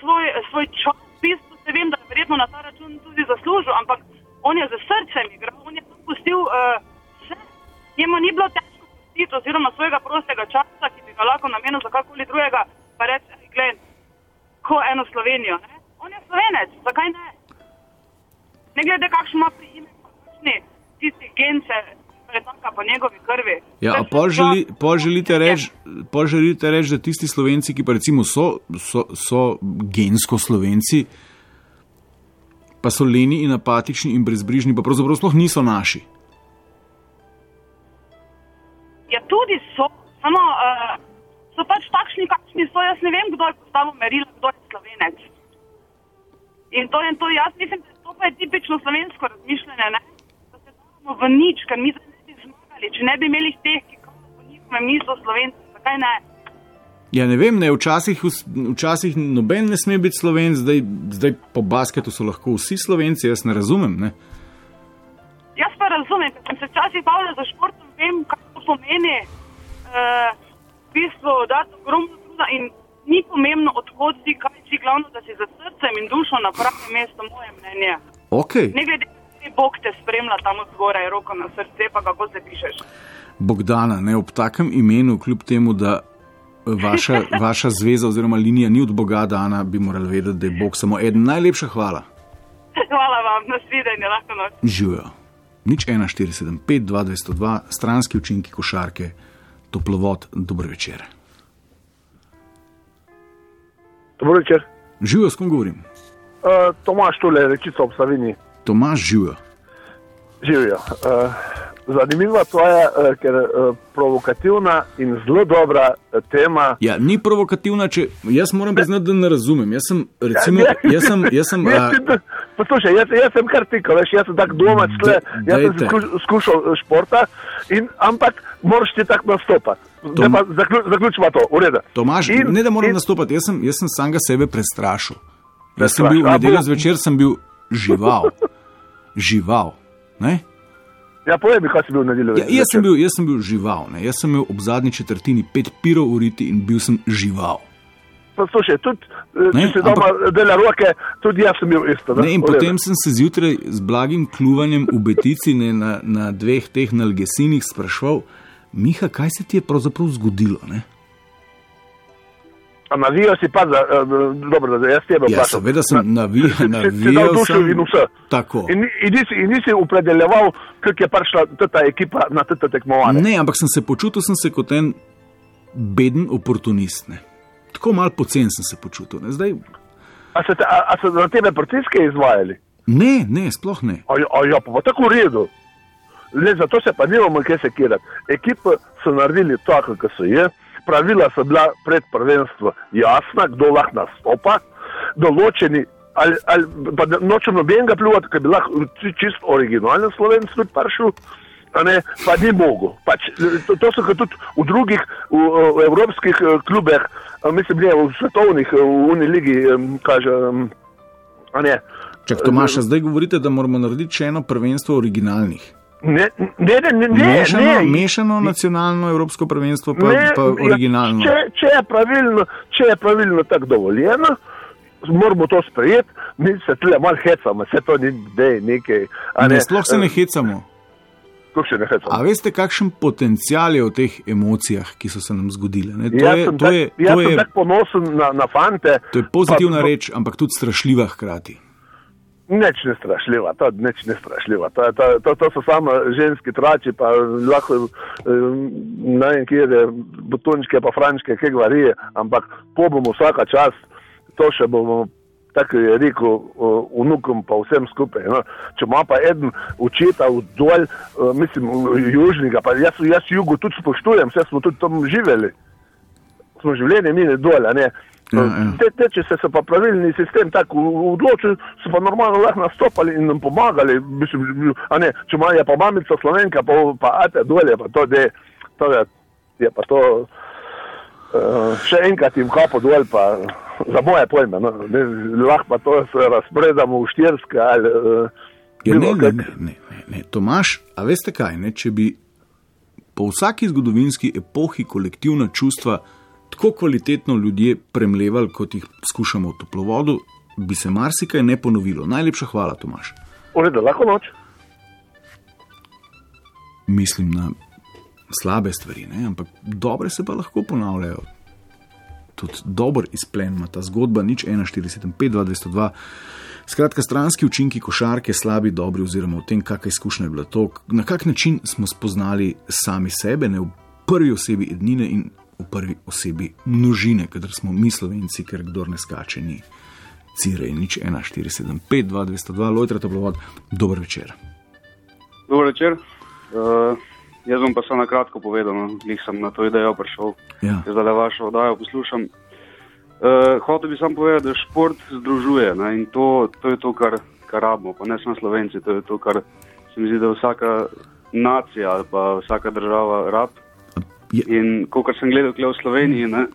svoj, svoj čas, v bistvu se vem, da je verjetno na ta račun tudi zaslužil, ampak on je z srcem igral, on je pustil uh. Njemu ni bilo težko pustiti, oziroma svojega prostega časa, ki bi ga lahko namenil za kakoli drugega, pa reči, gled, ko eno Slovenijo. Ne? On je slovenec, zakaj ne? Ne glede, kakšen ima priimek, kakšni tisti gence, pretaka po njegovi krvi. Ja, a pol, želi, pol, želite reči, želite reči, da tisti slovenci, ki pa recimo so, so, so gensko slovenci, pa so leni in apatični in brezbrižni, pa pravzaprav sploh niso naši. Ja, tudi so, samo uh, so pač takšni, kakšni so. Jaz ne vem, kdo je postavil merilo, kdo je slovenec. In to je to, jaz mislim, da to pa je tipično slovensko razmišljanje, ne? da se damo v nič, ker mi zdaj ne bi zmagali, če ne bi imeli teh, ki po njihovem mislu slovenci. Zakaj ne? Ja, ne vem, ne, včasih, včasih noben ne sme biti slovenc, zdaj, zdaj po basketu so lahko vsi slovenci, jaz ne razumem. Ne? Jaz pa razumem, ker sem se včasih bavila za športom, vem, kaj pomeni. Uh, v bistvu dati ogromno truda in ni pomembno, odkot si, kaj si, glavno, da si za srcem in dušo na pravem mestu, moje mnenje. Okay. Ne glede, kaj Bog te spremlja tam zgoraj, roko na srce, pa kako se pišeš. Bogdana, ne ob takem imenu, kljub temu, da vaša, vaša zveza oziroma linija ni od Boga dana, bi morali vedeti, da je Bog samo eden. Najlepša hvala. Hvala vam, nasvidenje, lahko noč. Živijo. Nič 1475, 2202, stranski učinki košarke, toplovod, dober večer. Dobro večer. Živijo, s kom govorim? Uh, Tomaš tole, rečica ob Savini, Tomaš živijo. živijo. Uh, zanimiva tvoja, uh, ker uh, provokativna in zelo dobra uh, tema. Ja, ni provokativna, če jaz moram priznati, da ne razumem. Jaz sem, recimo, jaz sem, jaz sem, a, Poslušaj, jaz, jaz sem kar tikal, veš, jaz sem tak domač, tle, Da- jaz sem dajte. skuš, skušal eh, športa, in, ampak moraš ti tako nastopati. Pa zaklju, zaključimo to, v redu. Tomaž, In- ne da moram in- nastopati, jaz sem, jaz sem samega sebe prestrašil. Jaz sem bil v Prestrašil, nedeljo zvečer, sem bil žival. Žival. Ne? Ja, povej mi, kaj si bil na delu. Ja, jaz, sem bil, jaz sem bil žival. Ne? Jaz sem imel ob zadnji četrtini pet pirov uriti in bil sem žival. Poslušaj, tudi eh, Ne, če si doma dela roke, tudi jaz sem bil isto. Ne, in potem sem se zjutraj z blagim kluvanjem v Betici ne, na, na dveh teh nalgesinih sprašval, Miha, kaj se ti je pravzaprav zgodilo? Ne? A navijal si pa za, eh, dobro, da jaz tebe Ja, vprašam. seveda sem navijal, Si- si- si navijal dušo sem. in vse. Tako. In, in, nisi, in nisi opredeljeval, kako je prišla ta ekipa na te tekmovanje. Ne, ampak sem se počutil sem se kot en beden oportunist. Ne. Tako mal pocen sem se počutil. Ne. Zdaj, A so, te, a, a so na tebe pritiske izvajali? ne, ne, sploh ne. A, ja- a ja, pa, pa tako v redu. Le zato se pa nimamo kaj sekirati. Ekipe so naredili tako, kot so je. Pravila so bila pred prvenstvom jasna, kdo lahko nastopa, določeni. Ali, ali, pa nočem nobenega pljuvati, ker bi lahko či- čisto originalen slovenc tudi prišel, ne, pa ni mogel. Pač, to, to so kot tudi v drugih v, v evropskih eh, klubeh, a mislim, ne v svetovnih, eh, v Uniligi, kaže. a ne. Čak, Tomaša, zdaj govorite, da moramo narediti še eno prvenstvo originalnih. Ne, ne, ne, ne, mešano, ne. mešano nacionalno evropsko prvenstvo, pa, Ne, pa ja, originalno. Če, če, je pravilno, če je pravilno tako dovoljeno, moramo to sprejeti, mi se tle malo hecamo, vse to ni dej, nekaj. Ne, sploh se ne hecamo. Kako se ne hecamo? A veste, kakšen potencial je v teh emocijah, ki so se nam zgodile? Ne? To Jaz je, sem to tak- je, jaz to sem je, tako ponosen na, na fante. to je pozitivna pa, reč, ampak tudi strašljiva hkrati. Neč ne strašljiva, to neč ne strašljiva. To, to, to, to so samo ženski trači, pa lahko eh, ne vem, kje je botončke, pa frančke, kaj varije, ampak po bomo vsaka čas, to še bomo. Tako je rekel uh, vnukom, pa vsem skupaj. No. Če ima pa en učitelj dol, uh, mislim, južnega, pa jaz, jaz jugu tudi spoštujem, vse smo tudi tam živeli. Smo življenje imeli dol, ne. Ja, ja. Te, te, če se so pa pravilni sistem tako odločili, so pa normalno lahko nastopali in nam pomagali. Mislim, a ne, če ima je pa mamica slovenka, pa, pa ate dolje, pa to de, to je, je pa to. Uh, še enkrat jim kapo dol, pa za moje pojme. No, ne, lahko pa to razpredamo v štirske ali. Uh, Ja, ne, ne, ne, ne, ne. Tomaš, a veste kaj? Ne? Če bi po vsaki zgodovinski epohi kolektivna čustva tako kvalitetno ljudje premlevali, kot jih skušamo v toplovodu, bi se marsikaj ne ponovilo. Najlepša hvala, Tomaš. V redu, lahko noč. Mislim na slabe stvari, ne? ampak dobre se pa lahko ponavljajo. Tudi dober izplen ima ta zgodba, nič 1,475, 202. Skratka, stranski učinki košarke, slabi, dobri, oziroma v tem, kakšna izkušnja je bila to, na kak način smo spoznali sami sebe, ne v prvi osebi ednine in v prvi osebi množine, kadar smo mi slovenci, ker kdo ne skače, ni cire in nič 1,475, 202, lojtra toplovod, dober večer. Dobro večer. Uh, jaz bom pa samo na kratko povedal, no. Glih sem na to idejo prišel, Ja. zdaj le vašo oddajo poslušam. Uh, hotel bi samo povedati, da šport združuje ne, in to, to je to, kar, kar rabimo, pa ne samo slovenci, to je to, kar se mi zdi, da vsaka nacija ali pa vsaka država rab. In ko sem gledal tukaj v Sloveniji, ne,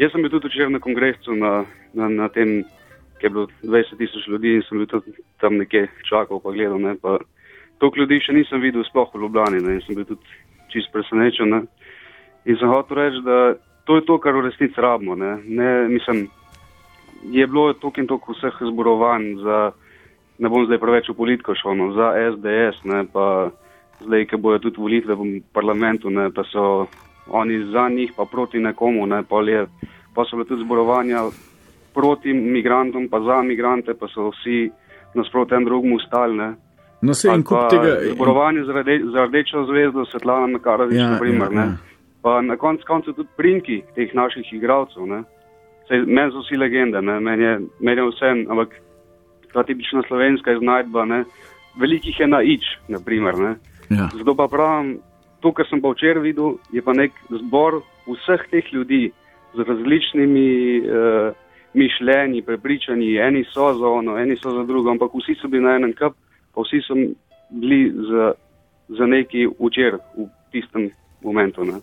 jaz sem bil tudi včeraj na kongresu, na, na, na tem, ki je bilo 20 tisoč ljudi in sem bil tudi tam nekje čakal, pa gledal. Ne, pa Toliko ljudi še nisem videl, sploh v Ljubljani, ne, in sem bil tudi čist presenečen. Ne. In sem hotel reči, da to je to, kar v resnici rabimo. Ne. Ne, mislim, je bilo toliko in toliko vseh zborovanj za, ne bom zdaj preveč v politiko šel, no, za SDS, ne, pa zdaj, ki bojo tudi volitve v parlamentu, ne, pa so oni za njih, pa proti nekomu, ne, pa, je, pa so bile tudi zborovanja proti migrantom, pa za migrante, pa so vsi nasproti en drugemu stali. ne. No, se en kup tega. Zborovanje za, rade, za rdečo zvezdo, Svetlana Makarovič, Ja, ja, naprimer. ja, Ja. Pa na koncu koncev tudi prinki teh naših igralcev. Meni so vsi legende, ne. meni je, meni je vse, ampak ta tipična slovenska iznajdba, ne. velikih je na ič, naprimer. Ne. Ja. Zato pa pravim, to, kar sem pa včeraj videl, je pa nek zbor vseh teh ljudi z različnimi uh, mišljenji, prepričanji. Eni so za ono, eni so za drugo, ampak vsi so bili na enem kap, pa vsi so bili za, za neki včeraj v tistem momentu. Ne.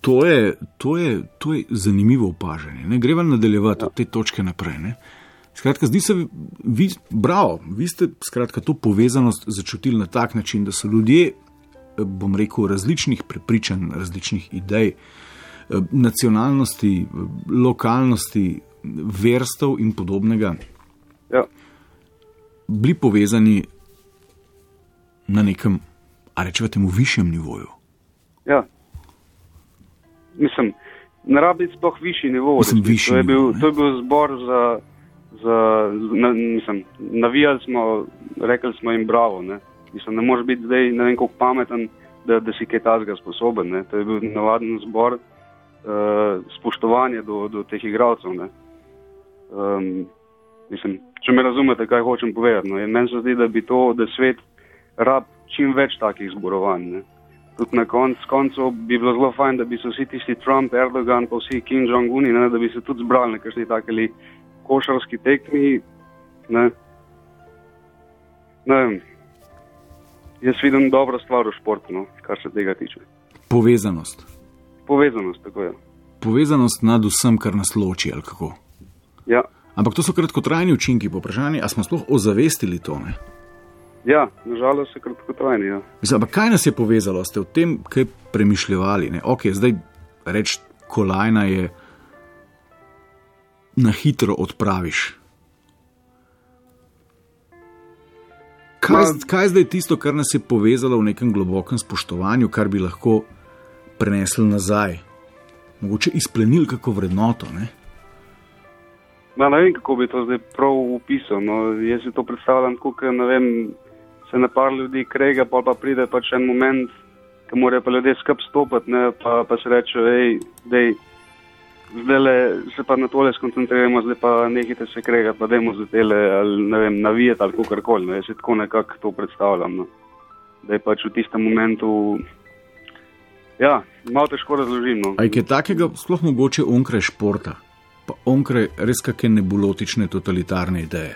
To je, to, je, to je zanimivo opažanje. Ne? Greva nadaljevati od te točke naprej. Ne? Skratka, zdi se, vi, bravo, vi ste skratka, to povezanost začutili na tak način, da so ljudje, bom rekel, različnih prepričanj, različnih idej, nacionalnosti, lokalnosti, verstev in podobnega, Ja. bili povezani na nekem, a rečemo, temu višjem nivoju. Ja. Mislim, ne rabi biti sploh višji nivo. Mislim, višji to, je bil, nivo, to je bil zbor za, za na, mislim, navijali smo, rekli smo jim bravo. Ne, mislim, ne moreš biti zdaj ne vem koliko pameten, da, da si kaj tazga sposoben. Ne. To je bil navaden zbor uh, spoštovanja do, do teh igralcev. ne. Um, mislim, če me razumete, kaj hočem povedati. No. Meni se zdi, da bi to, da svet rab čim več takih zborovanj. Ne. Tudi na konc, koncu bi bilo zelo fajn, da bi se vsi tisti Trump, Erdogan, pa vsi Kim Jong-un, ne, da bi se tudi zbrali na kakšni takeli košarski tekmi. Ne. Ne vem. Jaz vidim dobro stvar v športu, no, kar se tega tiče. Povezanost. Povezanost, tako je. Povezanost nad vsem, kar nas loči, ali kako. Ja, Ampak to so kratkotrajni učinki, po vprašanju, ali smo sploh ozavestili to. Ne? ja nažalost se kratkotrajni. Ja. Mislim, ampak kaj nas je povezalo, ste o tem kaj premišljali? Ne? Ok, zdaj reč kolajna je na hitro odpraviš. Kaj, kaj zdaj je tisto, kar nas je povezalo v nekem globokem spoštovanju, kar bi lahko prenesli nazaj? Mogoče izplenili kako vrednoto. Ne? Ma, ne vem, kako bi to zdaj prav upisal. No. Jaz si to predstavljam, kot ne vem, se na par ljudi krega, pa pa pride pač en moment, ko morajo pa ljudje skup stopiti, ne, pa, pa se reče, hej, dej, zdaj le se pa na tole skoncentriramo, zdaj pa nehite se kregati, pa dajmo za tele, ali ne vem, navijati ali kakorkoli. No. Jaz si tako nekako to predstavljam. No. Da je pač v tistem momentu, ja, malo težko razložim. No. Je kaj takega sploh mogoče onkraj športa, pa onkraj res kakšne nebulotične totalitarne ideje?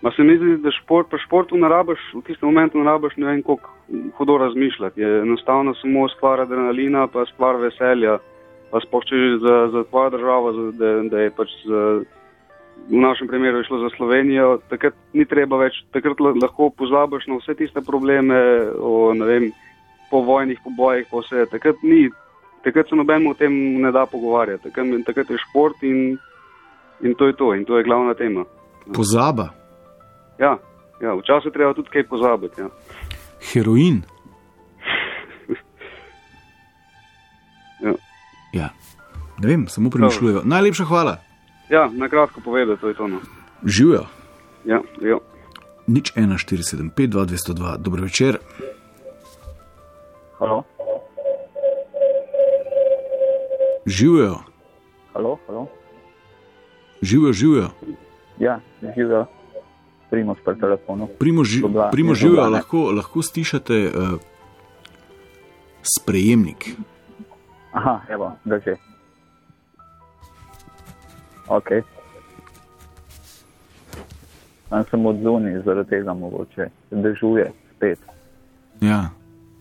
Ma se mi zdi, da šport, pri športu ne rabiš, v tistem momentu ne rabiš ne vem koliko hudo razmišljati. Je enostavno samo stvar adrenalina, pa stvar veselja. Pa že za, za tvojo državo, za, da, da je pač za, v našem primeru je šlo za Slovenijo, takrat ni treba več, takrat la- lahko pozabiš na vse tiste probleme o vem, povojnih pobojih, pa vse. Takrat ni, takrat se nobenemu o tem ne da pogovarjati. Takrat, takrat je šport in, in to je to, in to je glavna tema. Pozaba, Ja, ja včasih treba tudi kaj pozabiti. Ja. Heroin. Ja. Ja. Ne vem, samo premišljujejo. Najlepša hvala, ja, na kratko povedati, to je to. No. živijo. Ja, ja. Nič 1475, 2202, dobro večer. Halo, Živijo, halo, halo. živijo, živijo. Ja, živijo. Primoš pri telefonu. Primo, ži, Ljubljana- primo iz živijo, lahko, lahko stišate uh, sprejemnik. Aha, evo, da že. Ok. Sam sem odzuni, zaradi tega mogoče dežuje spet. Ja.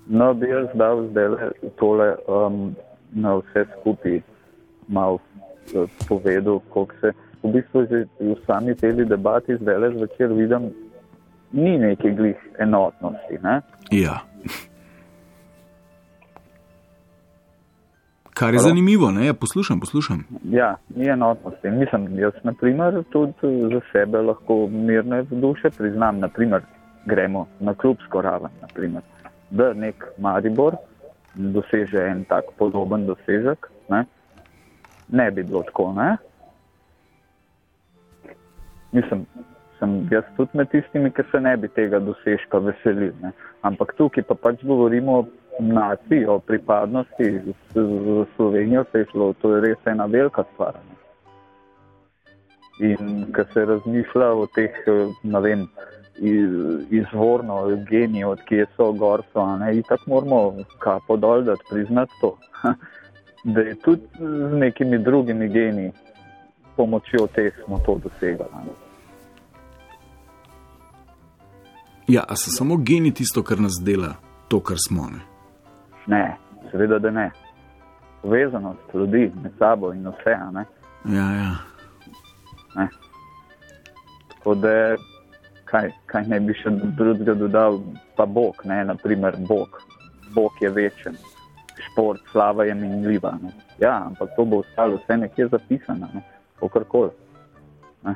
No, bi jaz dal zdaj tole um, na vse skupaj malo eh, povedal, koliko se v bistvu že v sami tej debati zdaj le zvečer vidim, ni neke glih enotnosti. Ne? ja. Kar je Halo? zanimivo, ne? Ja, poslušam, poslušam. Ja, ni enotnosti. Mislim, jaz na primer tudi za sebe lahko mirne duše priznam, naprimer, gremo na klubsko raven, naprimer, da nek Maribor doseže en tak podoben dosežek, ne, ne bi bilo tako, ne. Mislim, sem jaz tudi med tistimi, ki se ne bi tega dosežka veselili, ne. ampak tukaj pa pač govorimo o naciji, o pripadnosti s- z Slovenijo, se je šlo, to je res ena velika stvar. Ne. In ko se razmišlja o teh, eh, ne vem, iz- izvorno geniji, odkje so gor so, a ne, in tako moramo kapo dol, da priznati to, da je tudi z nekimi drugimi geniji, pomočjo teh smo to ne. Ja, a so samo geni tisto, kar nas dela, to, kar smo. Ne? Ne, seveda, da ne. Povezanost ljudi med sabo in vse. a Ne? Ja, ja. Ne. Tako da, kaj, kaj ne bi še drugega dodal, pa Bog, ne, naprimer Bog. Bog je večen, šport, slava je minljiva. Ne. Ja, ampak to bo ostalo vse nekje zapisano, ne, kakorkoli. Ne.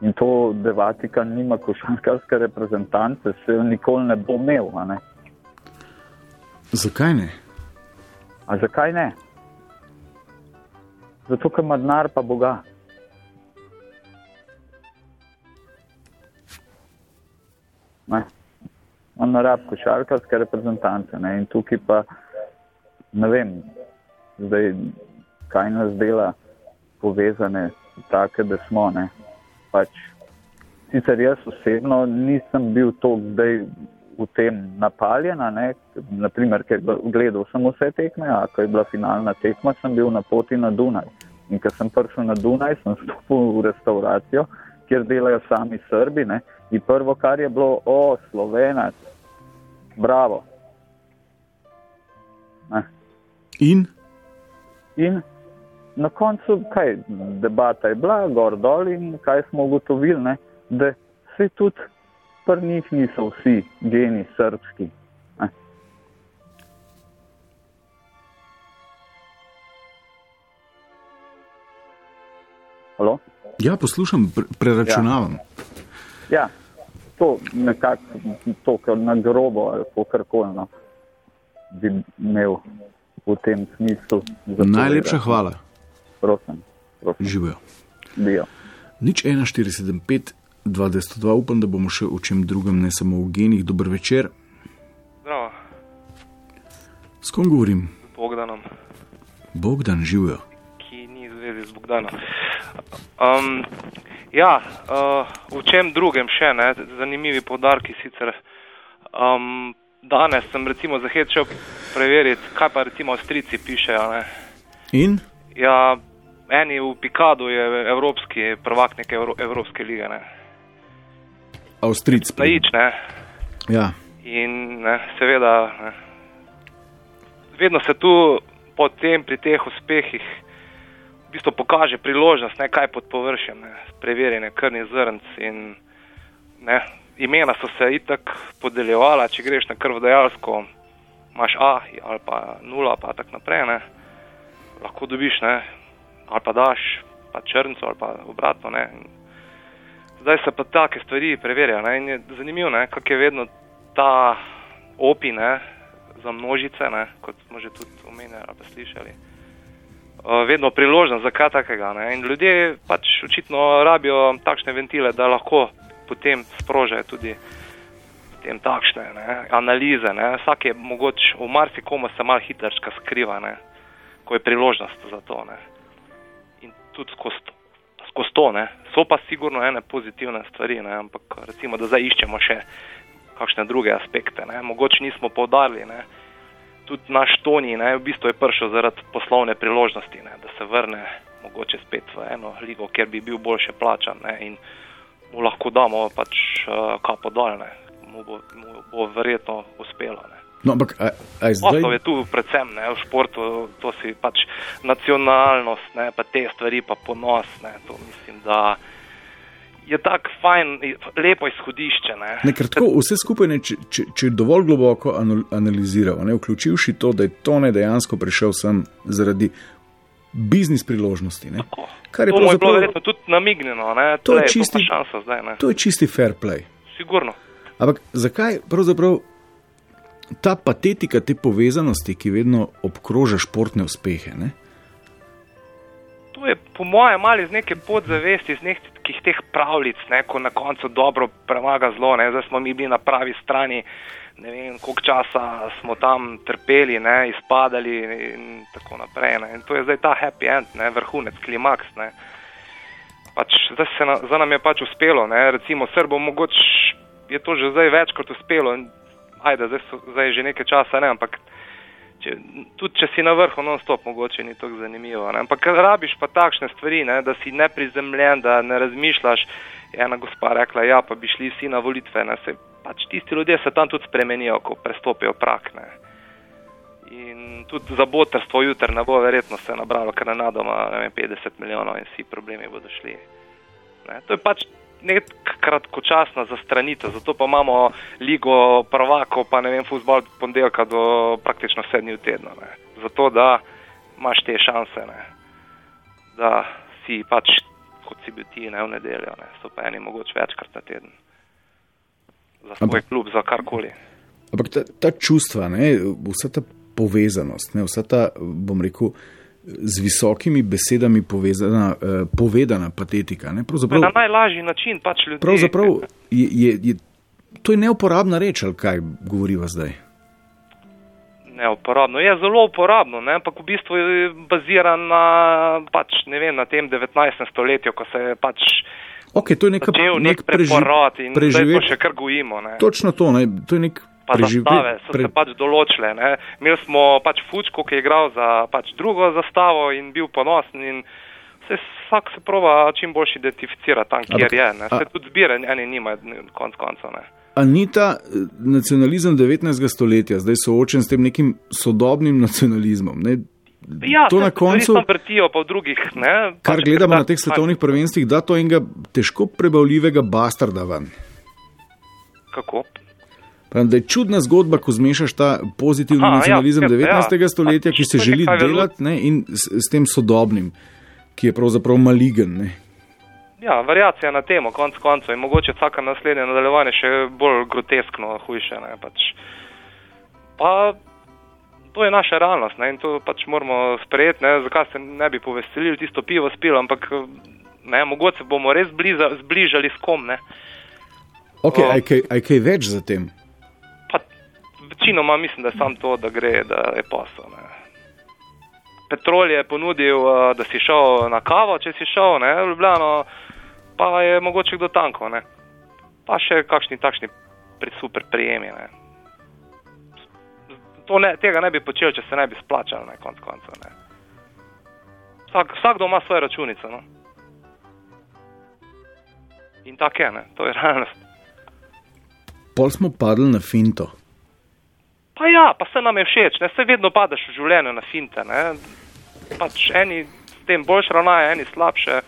In to, da Vatikan nima košarkarske reprezentance, se nikoli ne bo imel. Ne. Zakaj ne? A zakaj ne? Zato, ker ima denar pa Boga. Ne. On ne rab košarkarske reprezentance. Ne. In tukaj pa ne vem, zdaj, kaj nas dela povezane, tako da smo. Ne. Pač, sicer jaz osebno nisem bil to zdaj v tem napaljen, a ne, naprimer, ker je gledal sem vse tekme, a ko je bila finalna tekma, sem bil na poti na Dunaj. In ko sem prišel na Dunaj, sem stopil v restauracijo, kjer delajo sami Srbi. Ne, in prvo, kar je bilo, o, slovenac, bravo. Ne. In In na koncu, kaj, debata je bila, gor dol in kaj smo ugotovili, ne, da se tudi pri njih niso vsi geni srpski. Ne. Halo? ja, poslušam, pre preračunavam. Ja, to nekako, to kar na grobo ali kako koli no, bi imel v tem smislu. Najlepša hvala. Prosim, prosim. Živijo. Dio. Nič 1475, 202, upam, da bomo še o čem drugem, ne samo v genih. Dober večer. Zdravo, S kom govorim? z Bogdanom, Bogdan živijo. ki ni v zvezi z Bogdanom. Um, ja, uh, v čem drugem še, ne? zanimivi podarki sicer. Um, danes sem recimo zahečel preveriti, kaj pa recimo Avstrici pišejo. Ne? In Ja, eni v Pikadu je evropski prvak neke Evro, Evropske lige, ne? Avstric. na ič, ne. Ja, In ne, seveda, ne, vedno se tu potem pri teh uspehih v bistvu pokaže priložnost, ne, kaj pod površjem, ne, preverjene krvnih zrnc in ne, imena so se itak podeljevala, če greš na krvodajalsko, imaš A ali pa nula, pa tako naprej, ne, lahko dobiš, ne, ali pa daš, pa črnco ali pa obratno, ne. In Zdaj se pa take stvari preverjajo ne, in je zanimivo, kako je vedno ta opi ne, za množice, ne, kot smo že tudi omenjali ali pa slišali, uh, vedno priložnost za kaj takega. Ne, in ljudje pač očitno rabijo takšne ventile, da lahko potem sprožajo tudi potem takšne ne, analize. Ne. Vsak je mogoče, v marsikomu se mal hitrška skriva, ne, ko je priložnost za to. Ne. Tudi skozi to skozi to. Ne. So pa sigurno ene pozitivne stvari, ne. ampak recimo, da zdaj iščemo še kakšne druge aspekte. Ne. Mogoče nismo povdarili. Ne. Tudi naš Toni ne, v bistvu je prišel zaradi poslovne priložnosti, ne, da se vrne mogoče spet v eno ligo, kjer bi bil boljše plačan ne, in mu lahko damo pač uh, kapo dol, ne. mu, bo, mu bo verjetno uspelo. Ne. No, ampak a, a je zdaj. Poslov je tu predvsem ne, v športu, to si pač nacionalnost, ne, pa te stvari, pa ponos. Ne, to mislim, da je tako fajn, lepo izhodišče. Ne. Ne, ker tako vse skupaj, ne, če, če, če dovolj globoko anal- analiziramo, ne, vključivši to, da je Tone dejansko prišel sem zaradi biznis priložnosti. Ne, kar je To je bilo verjetno tudi namignjeno, ne, To je tlej, čisti- to šansa zdaj. Ne. to je čisti fair play. Sigurno. Ampak zakaj pravzaprav ta patetika te povezanosti, ki vedno obkroža športne uspehe? Ne? To je po mojem malo iz neke podzavesti, iz nekih teh pravljic, ne, ko na koncu dobro premaga zlo. Ne. Zdaj smo mi bili na pravi strani, ne vem, koliko časa smo tam trpeli, ne, izpadali in tako naprej. Ne. In to je zdaj ta happy end, ne, vrhunec, klimaks. Ne. Pač, zdaj, se na, zdaj nam je pač uspelo, ne. recimo Srbom mogoče je to že zdaj večkrat uspelo. Ajde, zdaj, so, zdaj je že nekaj časa, ne, ampak če, tudi če si na vrhu, non-stop, mogoče ni tako zanimivo. Ne? Ampak rabiš pa takšne stvari, ne? da si neprizemljen, da ne razmišljaš. Je ena gospa rekla, ja, pa bi šli vsi na volitve. Ne? Se, pač tisti ljudje se tam tudi spremenijo, ko prestopijo prak. Ne? In tudi za botrstvo jutri ne bo verjetno se nabralo, ker na ne vem, 50 milijonov in vsi problemi bodo šli. Ne? To je pač nek kratkočasna zastranitev, zato pa imamo ligo prvakov, pa ne vem, futbol od ponedeljka do praktično sedmi v tednu. Ne? Zato da imaš te šanse, ne? da si pač kot si bil ti ne v nedeljo, ne? so pa eni mogoče večkrat na teden. Za svoj Ampak- klub, za karkoli. Ampak ta, ta čustva, ne, vsa ta povezanost, ne, vsa ta, bom rekel, z visokimi besedami povezana, eh, povedana patetika. Ne, Na pravzaprav, najlažji način pač ljudi. pravzaprav je, je, je, to je neuporabna reč, ali kaj govoriva zdaj. Neuporabno. Je zelo uporabno, ne? ampak v bistvu je baziran na, pač, vem, na tem 19. stoletju, ko se je pač Okay, to je neka, začel nek nek preporod in preživet- še kar gojimo. Ne? Točno to, ne, to je nek Pa preživet- zastave so pre- se pač določile. Ne? Imeli smo pač Fučko, ki je igral za pač drugo zastavo in bil ponosen in se vsak se prova čim bolj identificirati tam, kjer Ampak, je. Ne? a- Se tudi zbira, eni nimajo ne, konc koncev. A ni ta eh, nacionalizem 19. stoletja zdaj soočen s tem nekim sodobnim nacionalizmom? Ne? Ja, to na koncu, vrtijo pa v drugih. Ne? kar Pač gledamo na teh svetovnih prvenstvih, da to enega težko prebavljivega bastarda ven. Kako? Pravim, da je čudna zgodba, ko zmešaš ta pozitivni Aha, ja, nacionalizem ja, 19. ja. stoletja, ki se želi delati, ne, in s, s tem sodobnim, ki je pravzaprav maligen. Ne. Ja, variacija na temo, konc koncev in mogoče vsaka naslednje nadaljevanje še bolj groteskno, hujše. Ne, pač. Pa to je naša realnost ne, in to pač moramo sprejeti. Ne, zakaj se ne bi poveselili, tisto pivo spili, ampak ne, mogoče bomo res bliza, zbližali s kom. Ne. Okay, O. aj, kaj, aj kaj več za tem? Večinoma mislim, da je samo to, da gre, da je posel. Ne. Petrol je ponudil, eh, da si šel na kavo, če si šel ne, Ljubljano, pa je mogoče kdo tanko. Ne. Pa še kakšni takšni super prijemi. Ne. To ne, tega ne bi počel, če se ne bi splačal, na koncu koncev. ne. Vsak, vsakdo ima svoje računice. No. In tako je, ne. to je realnost. Pol smo padli na finto. Pa ja, pa se nam je všeč, ne se vedno padeš v življenju na finte. Ne? Pač eni s tem boljš ravnajo, eni slabše.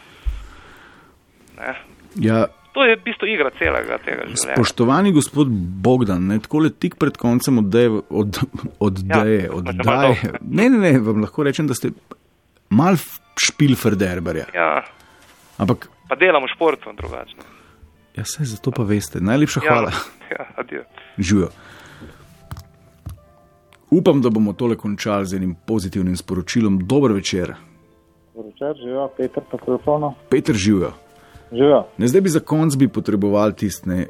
Ne? Ja, To je v bistvu igra celega tega življenja. spoštovani gospod Bogdan, ne, tako le tik pred koncem oddaje, od, oddaje, Ja, oddaje. Ne, ne, ne, vam lahko rečem, da ste mal špilferderberja. Ja, Ampak, pa delam v športu drugače. ja, se zato pa veste. Najlepša Ja, hvala. Ja, adijo. Živijo. Upam, da bomo tole končali z enim pozitivnim sporočilom. Dober večer, Večer, živijo, Peter po telefonu. Peter živijo. Živijo. Ne, zdaj bi za konc bi potrebovali tistne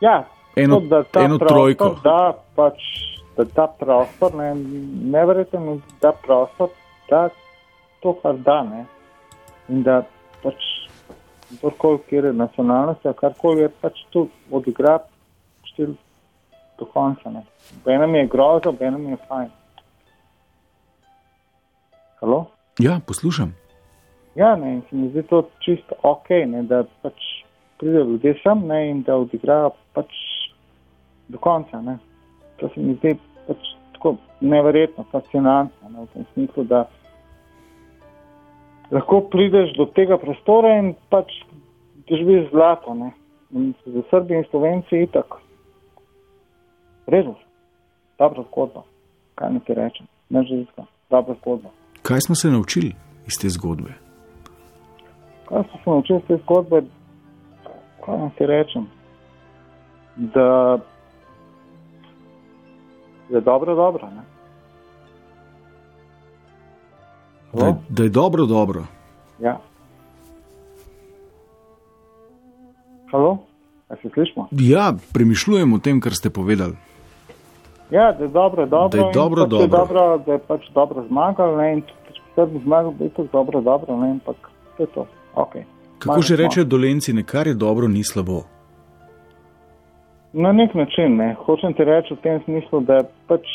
Ja, Eno- to, ta eno prostor trojko. Da, pač, da ta prostor, ne, neverjetno, da prostor, da to, kar da, ne. In da pač, kdorkoli, kjer je nacionalnost, ali karkoli je, pač tu odigra štil do konca, ne. Benem je grozo, benem je fajn. Halo? Ja, poslušam. Ja, ne, in se mi zdi to čisto ok, ne, da pač pridejo ljudje sem ne, in da odigrajo pač do konca. Ne. To se mi zdi pač tako neverjetno, fascinantno, ne, v tem smislu, da lahko prideš do tega prostora in pač doživiš zlato. Ne. In za Srbi in Slovenci itak. Režo, dobra zgodba, kaj ne ti rečem, ne ženska, dobra zgodba. Kaj smo se naučili iz te zgodbe? Kaj sem se naučil iz te zgodbe? Kaj naj ti rečem? Da je dobro, dobro. Ne? Da, je- da je dobro, dobro. Ja. Halo, a se slišimo? Ja, premišljujem o tem, kar ste povedali. Ja, da je dobro, dobro. Da je dobro, pač je dobro. dobro. Da je pač dobro zmagal, ne, in če bi zmagal, bi to dobro, dobro, ne, ampak to je to. Okay. Kako že reče dolenci, ne kar je dobro, ni slabo. Na nek način, ne. hočem ti reči v tem smislu, da pač,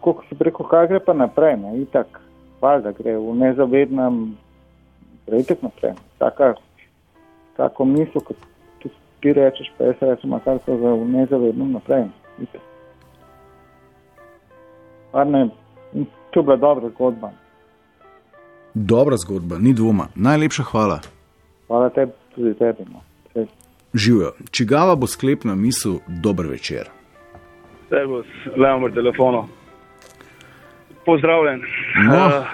kot si rekel, kaj gre pa naprej, ne, itak, valjda gre v nezavednem, gre itak naprej. Taka, tako misel, kot ti rečeš, pa jaz rečem, kar so za v nezavednem naprej. Itak. Ne, to je bila dobra zgodba. Dobra zgodba, ni dvoma. Najlepša hvala. Hvala tebi, tudi tebi. No. Živijo. Čigava bo sklepna misel, dober večer. Servus, Leomir telefono. Pozdravljen. No. Uh,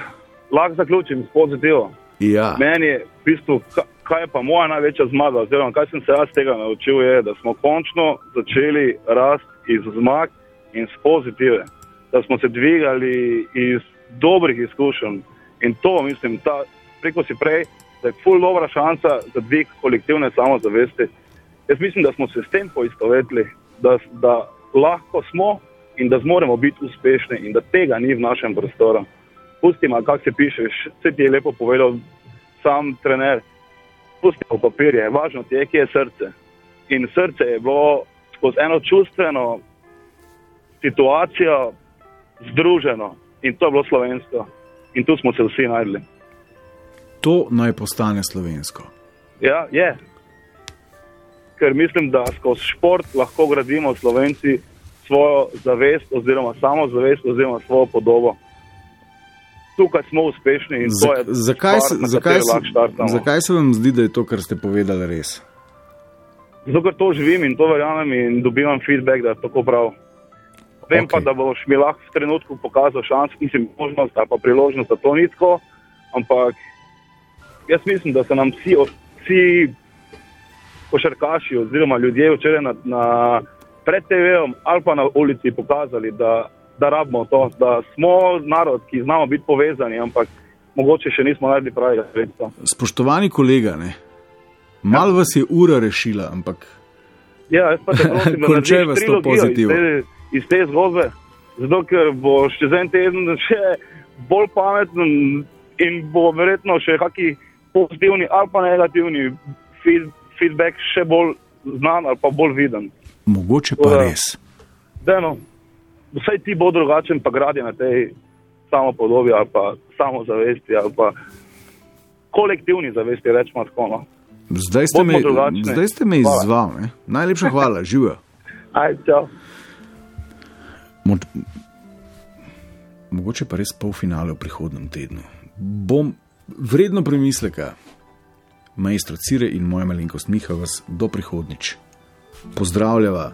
lahko zaključim s pozitivno. Ja. Meni je v bistvu, ka- kaj je pa moja največja zmaga, oziroma kaj sem se jaz tega naučil, je, da smo končno začeli rasti iz zmag in z pozitive. Da smo se dvigali iz dobrih izkušenj. In to, mislim, ta, preko si prej, da je ful dobra šansa za dvig kolektivne samozavesti. Jaz mislim, da smo se s tem poistovetili, da, da lahko smo in da zmoremo biti uspešni in da tega ni v našem prostoru. Pustimo, kako se pišeš, vse ti je lepo povedal sam trener. Pustimo papirje, važno ti je, kje je srce. In srce je bilo skozi eno čustveno situacijo združeno in to je bilo slovensko. In tu smo se vsi najdli. To naj postane slovensko. Ja, je. Ker mislim, da skozi šport lahko gradimo slovenci svojo zavest, oziroma samozavest, oziroma svojo podobo. Tukaj smo uspešni in to je. Zakaj, se, stvar, na zakaj, se, zakaj se vam zdi, da je to, kar ste povedali, res? Zato, ker to živim in to verjamem in dobivam feedback, da je tako prav. Vem okay. pa, da boš mi lahko v trenutku pokazal šans, mislim, možnost ali pa priložnost, da to ni tako, ampak jaz mislim, da so nam vsi, vsi košarkaši oziroma ljudje včeraj na, na pred TV-om ali pa na ulici pokazali, da, da rabimo to, da smo narod, ki znamo biti povezani, ampak mogoče še nismo naredili pravega sredstva. Spoštovani kolega, ne? mal vas je ura rešila, ampak Ja, jaz pa te prosim, da Končaj narediš vas to pozitivno. Iz te zgodbe, zato ker boš čez en teden še bolj pameten in bo verjetno še kakšni pozitivni ali pa negativni feed, feedback še bolj znan ali pa bolj viden. mogoče pa da- res. Deno, vsaj ti bo drugačen, pa gradi na tej samopodobi ali pa samozavesti ali pa kolektivni zavesti, rečemo tako. No. Zdaj ste, me, zdaj ste me Hvala. izzval. Ne? Najlepša hvala, živijo. Ajde, čau. Mogoče pa res polfinale v prihodnem tednu. Bom vredno premisleka, majstro Cire in moja malenkost Miha, vas do prihodnič. Pozdravljava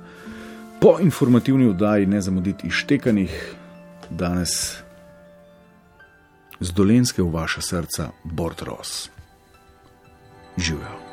po informativni oddaji, ne zamuditi ištekanih, danes z dolenske v vaša srca, Bord Ross. Živijo.